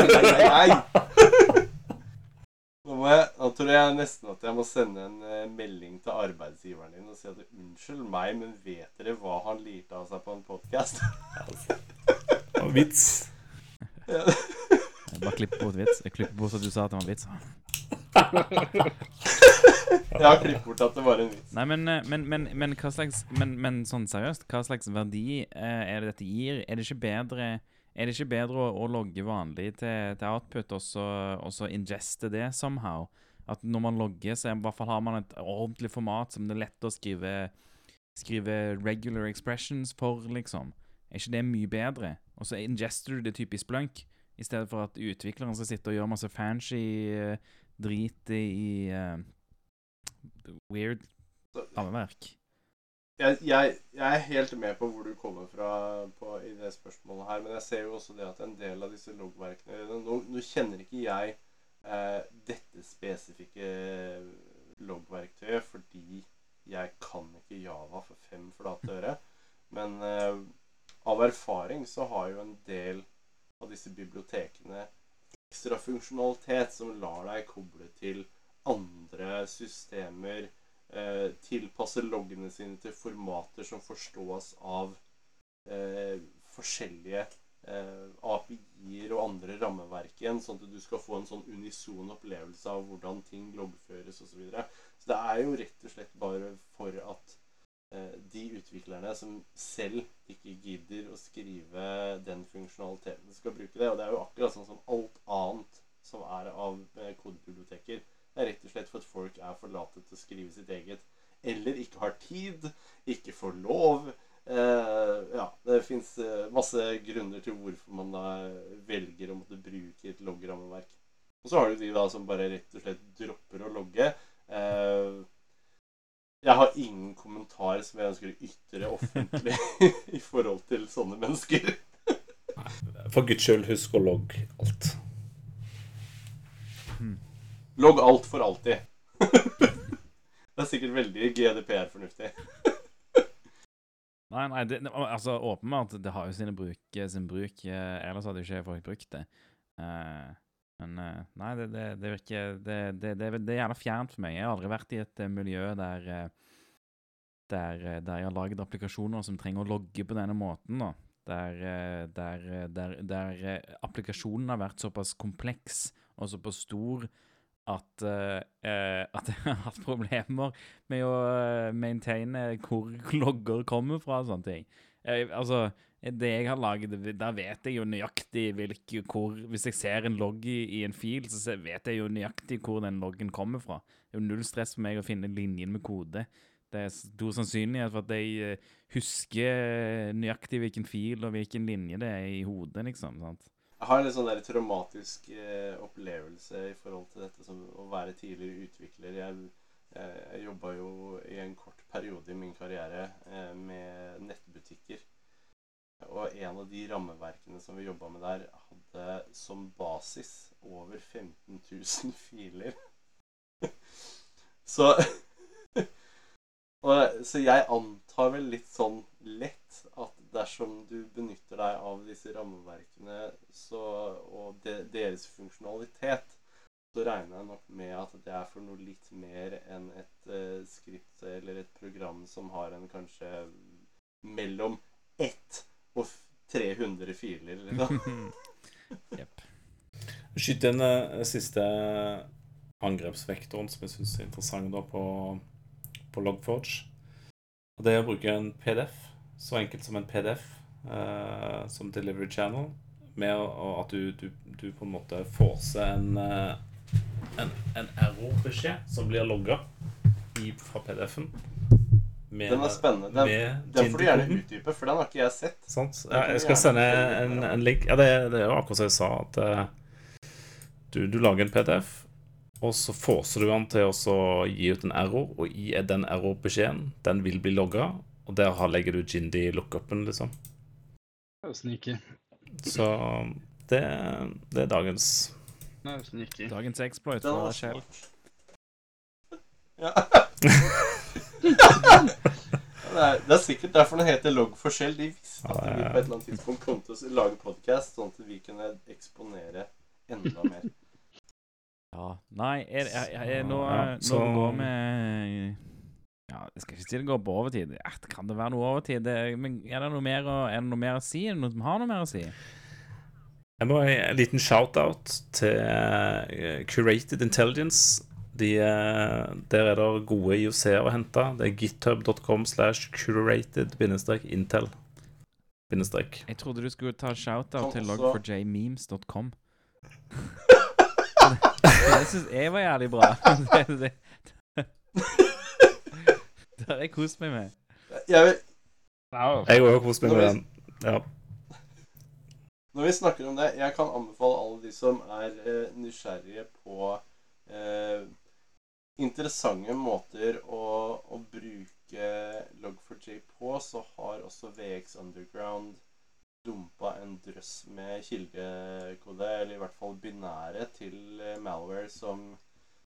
Speaker 3: Nå, må jeg, tror jeg nesten at jeg må sende en eh, melding til arbeidsgiveren din og si at unnskyld meg, men vet dere hva han lirte av seg på en podkast?
Speaker 2: Altså, var Vits. *laughs*
Speaker 1: Jeg bare klipper bort vits. Jeg klipper bort at du sa at det var en vits. *laughs*
Speaker 3: Jeg har klippet bort at det var en vits.
Speaker 1: Nei, men, eh, men, men, men hva slags Men, men sånn seriøst, hva slags verdi eh, er det dette gir? Er det ikke bedre Er det ikke bedre å, å logge vanlig til, til output, og så ingeste det somehow? At når man logger, så i hvert fall har man et ordentlig format som det er lett å skrive Skrive regular expressions for, liksom. Er ikke det mye bedre? Og så ingester du det type i i stedet for at utvikleren skal sitte og gjøre masse fancy eh, drit i uh, weird rammeverk.
Speaker 3: jeg, jeg, jeg er helt med på hvor du kommer fra på, i det spørsmålet her, men jeg ser jo også det at en del av disse loggverkene Nå, nå kjenner ikke jeg eh, dette spesifikke loggverktøyet fordi jeg kan ikke Java for fem flate øre. Men eh, av erfaring så har jo en del av disse bibliotekene ekstra funksjonalitet som lar deg koble til andre systemer eh, tilpasse loggene sine til formater som forstås av eh, forskjellige eh, API-er og andre rammeverk igjen, sånn at du skal få en sånn unison opplevelse av hvordan ting loggføres osv. Så, videre. så det er jo rett og slett bare for at eh, de utviklerne som selv ikke gidder å skrive den funksjonaliteten, skal bruke det. Og det er jo akkurat sånn som alt annet som er av eh, kodebiblioteker. Det er rett og slett for at folk er for late til å skrive sitt eget. Eller ikke har tid, ikke får lov. Eh, ja, det fins eh, masse grunner til hvorfor man da velger å måtte bruke et loggrammeverk. Og så har du de da som bare rett og slett dropper å logge. Eh, jeg har ingen kommentar som jeg ønsker å ytre offentlig *laughs* i forhold til sånne mennesker.
Speaker 2: For guds skyld, husk å logge alt.
Speaker 3: Logg alt for alltid. *laughs* det er sikkert veldig GDPR-fornuftig.
Speaker 1: Nei, nei, det, altså åpenbart, det har jo sine bruk, sin bruk. eh, Ellers hadde jo ikke folk brukt det. Eh, men eh, nei, det, det, det virker det, er gjerne fjernt for meg. Jeg har aldri vært i et eh, miljø der eh, der, eh, der jeg har laget applikasjoner som trenger å logge på denne måten. da. Der, eh, der, eh, der, eh, applikasjonen har vært såpass kompleks og såpass stor at, eh, at jeg har hatt problemer med å eh, maintaine hvor logger kommer fra og sånne ting. Jeg, altså, det jeg har laget, der vet jeg jo nøyaktig hvilke, hvor Hvis jeg ser en logg i, i en fil, så vet jeg jo nøyaktig hvor den loggen kommer fra. Det er jo null stress for meg å finne linjen med kode. Det er stor sannsynlighet for at jeg husker nøyaktig hvilken fil og hvilken linje det er i hodet, liksom. sant?
Speaker 3: Jeg har en litt sånn der traumatisk eh, opplevelse i forhold til dette som å være tidligere utvikler. Jeg, jeg, jeg jobba jo i en kort periode i min karriere eh, med nettbutikker. Og en av de rammeverkene som vi jobba med der, hadde som basis over 15 000 *laughs* filer. så *laughs* og, Så jeg antar vel litt sånn lett dersom du benytter deg av disse rammeverkene så, og de, deres funksjonalitet, så regner jeg nok med at det er for noe litt mer enn et uh, skript eller et program som har en kanskje mellom 1 og 300 filer. Liksom. *laughs*
Speaker 1: Jepp.
Speaker 2: Skyt den eh, siste angrepsvektoren som jeg syns er interessant da på, på Logforge. Og det er å bruke en PDF, så enkelt som en PDF, uh, som delivery channel, med å- at du, du, du på en måte forser en, uh, en, en error-beskjed som blir logga fra PDF-en. Med-
Speaker 3: Den er spennende. Den, den får du gjerne utdype, for den har ikke jeg sett.
Speaker 2: Sant? Ja, jeg skal sende en, en link. Ja, det, det er jo akkurat som jeg sa, at uh, du, du lager en PDF, og så forser du den til å gi ut en error, og i den error-beskjeden, den vil bli logga, og der har- legger du Jindy lookupen, liksom.
Speaker 4: Det er sneaky.
Speaker 2: Så det, det er dagens
Speaker 4: Det er sneaky.
Speaker 1: Dagens exploit fra
Speaker 3: var
Speaker 1: Shell.
Speaker 3: Ja. *laughs* det, er, det er sikkert derfor den heter Logg for Shell. De visste at vi på et eller annet tidspunkt kom til å lage podkast, sånn at vi kunne eksponere enda mer.
Speaker 1: Ja. Nei, er, er, er, er, nå, nå går vi Ja, jeg skal ikke si det går på overtid. Ja, kan det være noe overtid? Det, men er det noe mer å, er det noe mer å si? Er det noen som har noe mer å si?
Speaker 2: Jeg må ha en liten shout-out til uh, Curated Intelligence. De, uh, der er det gode IOC-er å hente. Det er github.com slash curated-intel. Bindestrek.
Speaker 1: Jeg trodde du skulle ta shout-out til log4jmemes.com. *laughs* det syns jeg var jævlig bra. *laughs* det, det. Det *laughs* har jeg kost meg med.
Speaker 3: Jeg vil,
Speaker 2: Jeg har også kost meg med den. Ja.
Speaker 3: Når vi snakker om det, jeg kan anbefale alle de som er eh, nysgjerrige på eh, interessante måter å, å bruke Log4j på, så har også VX Underground dumpa en drøss med kildekode, eller i hvert fall binære, til eh, malware som,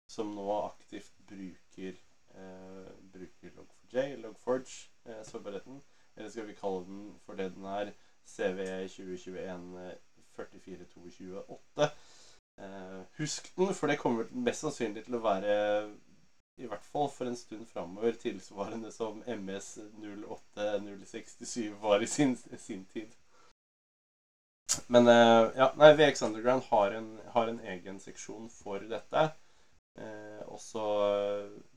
Speaker 3: som nå aktivt bruker, eh, bruker Log4j, Logforge, eh, sårbarheten. Eller skal vi kalle den for det den er, CVE 2021 44228. Eh, husk den, for det kommer mest sannsynlig til å være i hvert fall for en stund framover tilsvarende som MS 08067 var i sin, sin tid. Men eh, ja, nei, VX Underground har en, har en egen seksjon for dette. Eh, også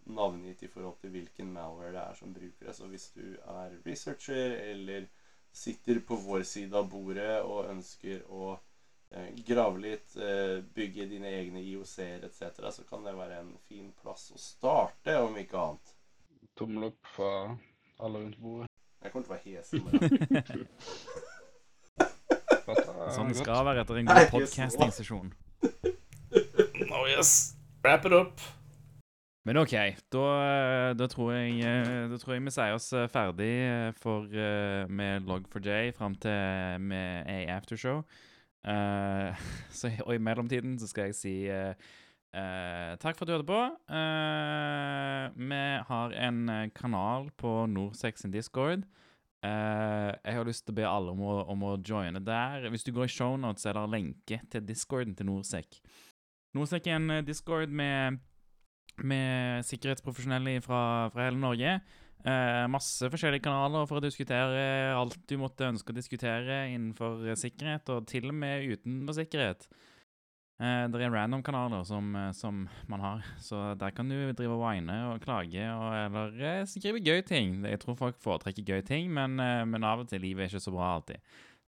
Speaker 3: navngitt i forhold til hvilken malware det er som bruker det. Så hvis du er researcher eller sitter på vår side av bordet og ønsker å eh, grave litt, eh, bygge dine egne IOC-er etc., så kan det være en fin plass å starte, om ikke annet.
Speaker 4: tommel opp fra alle rundt bordet.
Speaker 3: Jeg kommer til å være hes *laughs*
Speaker 1: Sånn det
Speaker 4: godt.
Speaker 1: skal være etter en god podcasting-sesjon.
Speaker 2: Oh yes. Wrap it up.
Speaker 1: Men OK, da, eh, da, tror jeg, eh, da tror jeg vi sier oss eh, ferdig for, med Log4j fram til med a aftershow. Uh, *laughs* så, og i mellomtiden så skal jeg si uh, uh, takk for at du hørte på. Vi har en kanal på Norsex sin Discord. Jeg har lyst til å be alle om å, om å joine der. Hvis du går i shownotes, er det lenke til discorden til Norsec. Norsec er en discord med med sikkerhetsprofesjonelle fra, fra hele Norge. Eh, masse forskjellige kanaler for å diskutere alt du måtte ønske å diskutere innenfor sikkerhet, og til og med utenfor sikkerhet. Eh, det er random-kanaler som, eh, som man har, så der kan du drive og whine og klage og eller eh, skrive gøy ting. Jeg tror folk foretrekker gøy ting, men, eh, men av og til livet er ikke så bra alltid.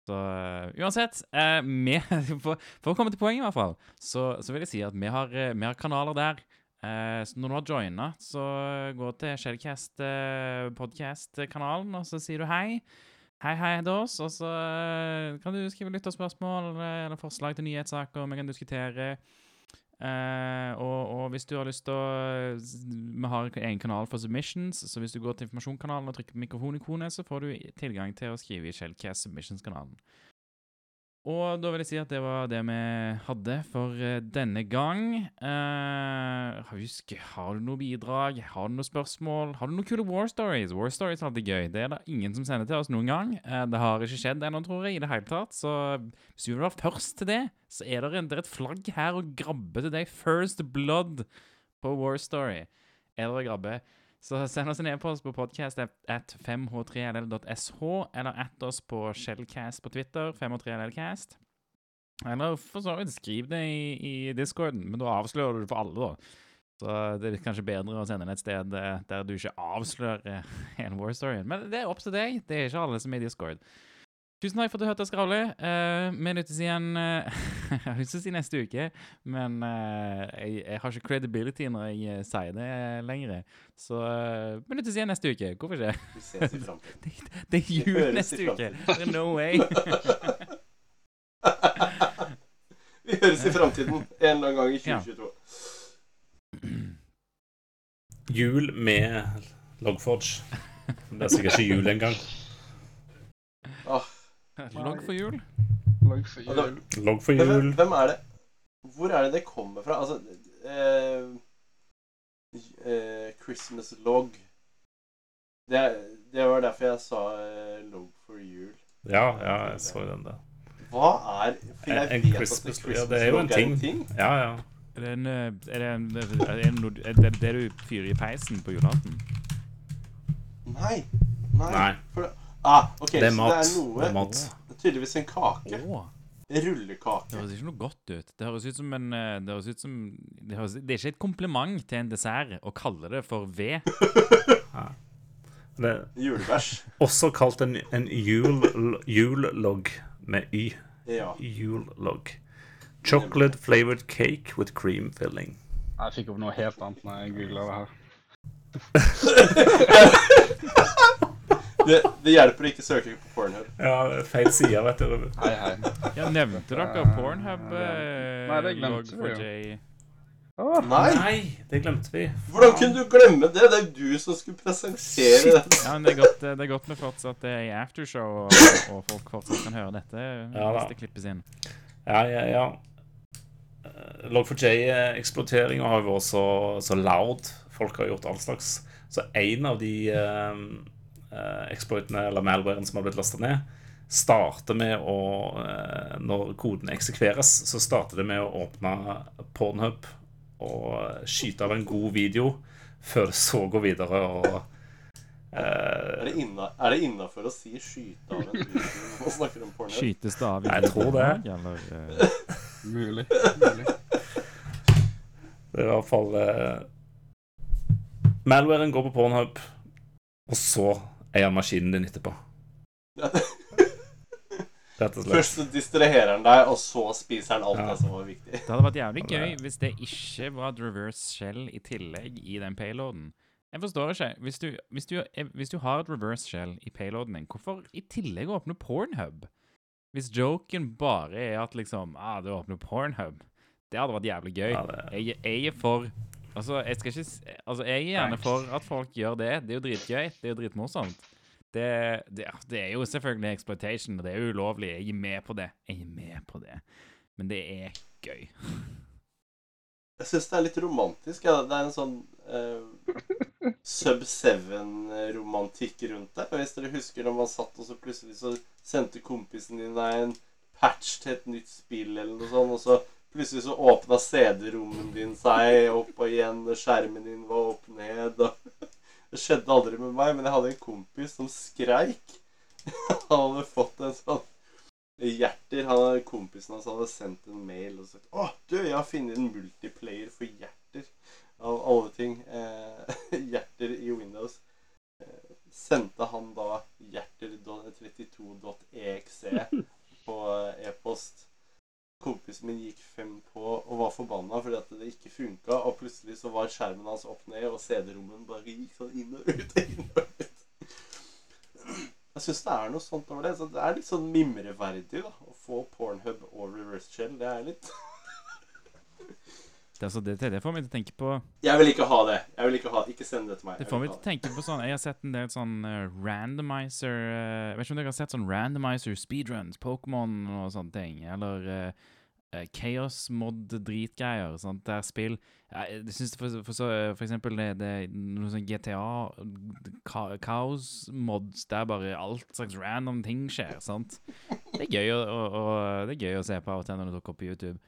Speaker 1: Så eh, uansett, *laughs* vi, for, for å komme til poenget i hvert fall, så, så vil jeg si at vi har, vi har kanaler der. Eh, så når du har joina, så gå til Shellcast eh, podcast-kanalen, og så sier du hei. Hei, hei til oss, og så eh, kan du skrive lytterspørsmål eller, eller forslag til nyhetssaker vi kan diskutere. Uh, og, og hvis du har lyst til å Vi har en kanal for submissions, så hvis du går til informasjonskanalen og trykker på mikrofonikonet, så får du tilgang til å skrive i Shellcast submissions-kanalen. Og da vil jeg si at det var det vi hadde for eh, denne gang. Uh, husk, har du noe bidrag? Har du noen spørsmål? Har du noen kule war stories? War stories er alltid gøy. Det er det ingen som sender til oss noen gang. Uh, det har ikke skjedd ennå, tror jeg, i det hele tatt. Så hvis du vil være først til det, så er det, en, det er et flagg her og grabbe til deg. First blood på war story. Er det å grabbe? Så send oss en e-post på podcast at 5h3ll.sh, eller at oss på Shellcast på Twitter, 5h3llcast. Eller for så vidt, skriv det i, i discorden, men da avslører du det for alle, da. Så det er kanskje bedre å sende det et sted eh, der du ikke avslører eh, hele war storyen. Men det er opp til deg. Det er ikke alle som er i discord. Tusen takk for at du hørte oss skravle. Uh, vi lyttes igjen uh, Jeg har lyst til å si neste uke, men uh, jeg, jeg har ikke credibility når jeg uh, sier det lenger. Så uh, vi lyttes igjen neste uke. Hvorfor ikke?
Speaker 3: Vi ses i framtiden. *laughs*
Speaker 1: Det er jul neste uke. Er no way. *laughs*
Speaker 3: Vi høres i framtiden en eller annen gang i
Speaker 1: Ja.
Speaker 3: 2022.
Speaker 2: Jul med Logforge. Det er sikkert ikke jul engang.
Speaker 3: Ah, *laughs*
Speaker 1: Logg for jul.
Speaker 4: Logg for
Speaker 3: da-
Speaker 4: jul.
Speaker 2: Logg for jul.
Speaker 3: hvem, hvem er det Hvor er det det kommer fra? Altså uh, uh, Christmas log. Det, det var derfor jeg sa uh, log for jul.
Speaker 2: Ja, ja, jeg så den da.
Speaker 3: Hva er For jeg
Speaker 2: En
Speaker 3: vet at
Speaker 2: Christmas-
Speaker 3: Christmas
Speaker 2: ja, det er jo
Speaker 3: log
Speaker 2: en ting. Ja, ja.
Speaker 1: Er det, en, eh, er det, en, er det, er det det du fyrer i peisen på julaften?
Speaker 3: Nei. Nei.
Speaker 2: Nei.
Speaker 3: For, ah, okay,
Speaker 2: Det er
Speaker 3: så
Speaker 2: mat.
Speaker 3: det er noe
Speaker 2: Det er mat.
Speaker 3: Det er tydeligvis en kake.
Speaker 1: Oh.
Speaker 3: Rullekake.
Speaker 1: Det høres ikke noe godt ut. Det høres ut som en eh, Det, høres ut som, det, høres, det er ikke et kompliment til en dessert å kalle det for ved. *laughs*
Speaker 2: Det er
Speaker 3: Julebæsj.
Speaker 2: også kalt en, en jul, jullogg med y.
Speaker 3: Ja.
Speaker 2: Jullogg. Chocolate flavored cake with cream filling.
Speaker 4: Jeg fikk opp noe helt annet når jeg googla det her. *laughs*
Speaker 3: Det, det hjelper å ikke søke på Pornhub.
Speaker 2: Ja, feil side, vet du.
Speaker 4: Hei, hei.
Speaker 1: Jeg Nevnte dere Pornhub? eh,
Speaker 4: Nei, det glemte vi jo.
Speaker 1: Log4j?
Speaker 3: Nei!
Speaker 2: Nei, det glemte vi.
Speaker 3: Hvordan kunne du glemme det? Det er jo du som skulle presentere det.
Speaker 1: Ja, men det er godt, det er godt med fortsatt er i aftershow, og, og folk fortsatt kan høre dette
Speaker 2: Ja
Speaker 1: hvis det klippes inn.
Speaker 2: Ja, ja, ja. Eh, Log4j-eksploateringa har jo vært så, så loud. Folk har gjort all slags. Så en av de eh, eh, exploitene, eller malwaren som har blitt lasta ned, starter med å eh, Når koden eksekveres, så starter det med å åpne Pornhub og skyte av en god video, før det så går videre og eh,
Speaker 3: Er det inna- innafor å si 'skyte av en video' når man snakker om porno?
Speaker 1: Skytes det av i
Speaker 2: Jeg tror det.
Speaker 1: Eller, uh,
Speaker 4: Mulig. mulig.
Speaker 2: Det er i hvert fall uh, Malwaren går på Pornhub, og så eier gjør maskinen din etterpå. *laughs* Rett og slett.
Speaker 3: Først så distraherer han deg, og så spiser han alt
Speaker 2: Ja.
Speaker 3: det som var viktig.
Speaker 1: det hadde vært jævlig gøy hvis det ikke var reverse shell i tillegg i den payloaden. Jeg forstår ikke. Hvis du, hvis du, eh, hvis du har et reverse shell i payloaden din, hvorfor i tillegg åpne Pornhub? Hvis joken bare er at liksom ah, du åpner Pornhub, det hadde vært jævlig gøy.
Speaker 2: Ja, det,
Speaker 1: Jeg, jeg er for Altså, jeg skal ikke Altså, jeg er gjerne for at folk gjør det. Det er jo dritgøy. Det er jo dritmorsomt. Det, det, det er jo selvfølgelig exploitation, og det er jo ulovlig. Jeg er med på det. Jeg er med på det. Men det er gøy.
Speaker 3: Jeg syns det er litt romantisk. Ja. Det er en sånn uh, Sub 7-romantikk rundt det. Hvis dere husker når man satt og så plutselig så sendte kompisen din deg en patch til et nytt spill eller noe sånt, og så plutselig så åpna CD-rommen din seg opp og igjen, og skjermen din var opp ned og *laughs* Det skjedde aldri med meg, men jeg hadde en kompis som skreik. *laughs* Han hadde fått en sånn Hjerter, han hadde, kompisen hans hadde sendt en mail og sagt Å, du, jeg har funnet en multiplayer for hjerter. Av alle ting. Eh, *laughs* hjerter i Windows. Eh, sendte han da hjerter32.exe på e-post. Kompisen min gikk fem på og var forbanna fordi at det ikke funka. Og plutselig så var skjermen hans opp ned, og CD-rommen bare gikk sånn inn og ut. Inn og ut. Jeg syns det er noe sånt over det. Så det er litt sånn mimreverdig da, å få Pornhub og reverse shell. Det er litt
Speaker 1: Er altså, det, det får meg til å tenke på
Speaker 3: Jeg vil ikke ha det. Jeg vil ikke ha Ikke send det til meg.
Speaker 1: Det får meg til å tenke på sånn Jeg har sett en del sånn eh, randomizer eh, Jeg vet ikke om dere har sett sånn randomizer speedruns, Pokémon og sånne ting. Eller eh, Chaos mod-dritgreier. Der spill Jeg syns for, for, for eksempel det, det noe sånn GTA ka, Kaos-mods der bare alt slags random ting skjer. Sant? Det er gøy å, å, å, det er gøy å se på av og til når det dukker opp på YouTube.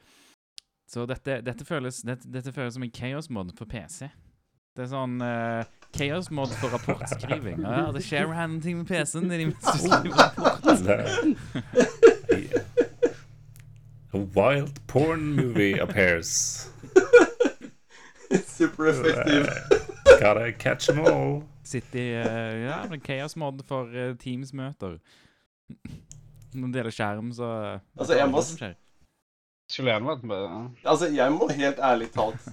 Speaker 1: Så dette, dette, føles, dette, dette føles som en chaos-mod på PC. Det er sånn uh, chaos-mod for rapportskriving. Ja, det skjer random ting med PC-en din mens du skriver rapport.
Speaker 2: A *laughs* wild porn movie appears. *laughs*
Speaker 3: Super effektiv. *laughs*
Speaker 2: Gotta catch them all.
Speaker 1: Sitte i uh, ja, en chaos-mod for uh, Teams-møter. Når det gjelder skjerm, så
Speaker 3: Altså, jeg må
Speaker 1: hva
Speaker 3: s-
Speaker 1: som skjer.
Speaker 4: Skulle gjerne vært med
Speaker 3: Altså, jeg må helt ærlig talt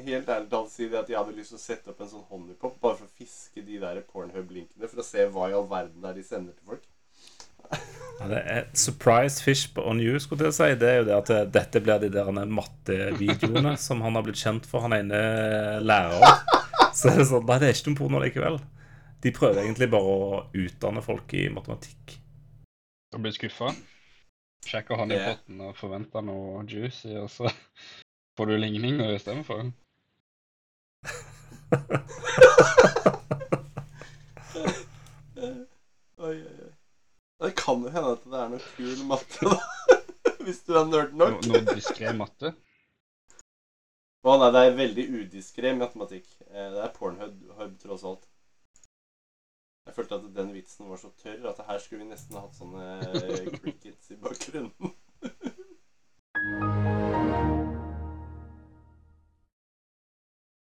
Speaker 3: Helt ærlig talt si det at jeg hadde lyst til å sette opp en sånn honeypop bare for å fiske de der Pornhub-linkene for å se hva i all verden det er de sender til folk.
Speaker 2: Ja, det er surprise fish on you, skulle jeg si. Det er jo det at dette blir de der mattevideoene som han har blitt kjent for, han ene læreren. Så er det sånn Nei, det er ikke noe porno likevel. De prøver egentlig bare å utdanne folk i matematikk.
Speaker 4: Og blir skuffa. Sjekker han i
Speaker 3: Det-
Speaker 4: potten og forventer noe juicy, og så *laughs* får du ligninger istedenfor. *laughs*
Speaker 3: Oi, oi, oi. Det kan jo hende at det er noe kul matte, da. *laughs* Hvis du er nerd
Speaker 4: No,
Speaker 3: nok.
Speaker 4: noe diskré matte.
Speaker 3: Å nei, det er veldig udiskré matematikk. Eh, Det er Pornhub, tross alt. Jeg følte at den vitsen var så tørr at her skulle vi nesten hatt sånne eh, crickets i bakgrunnen. *laughs*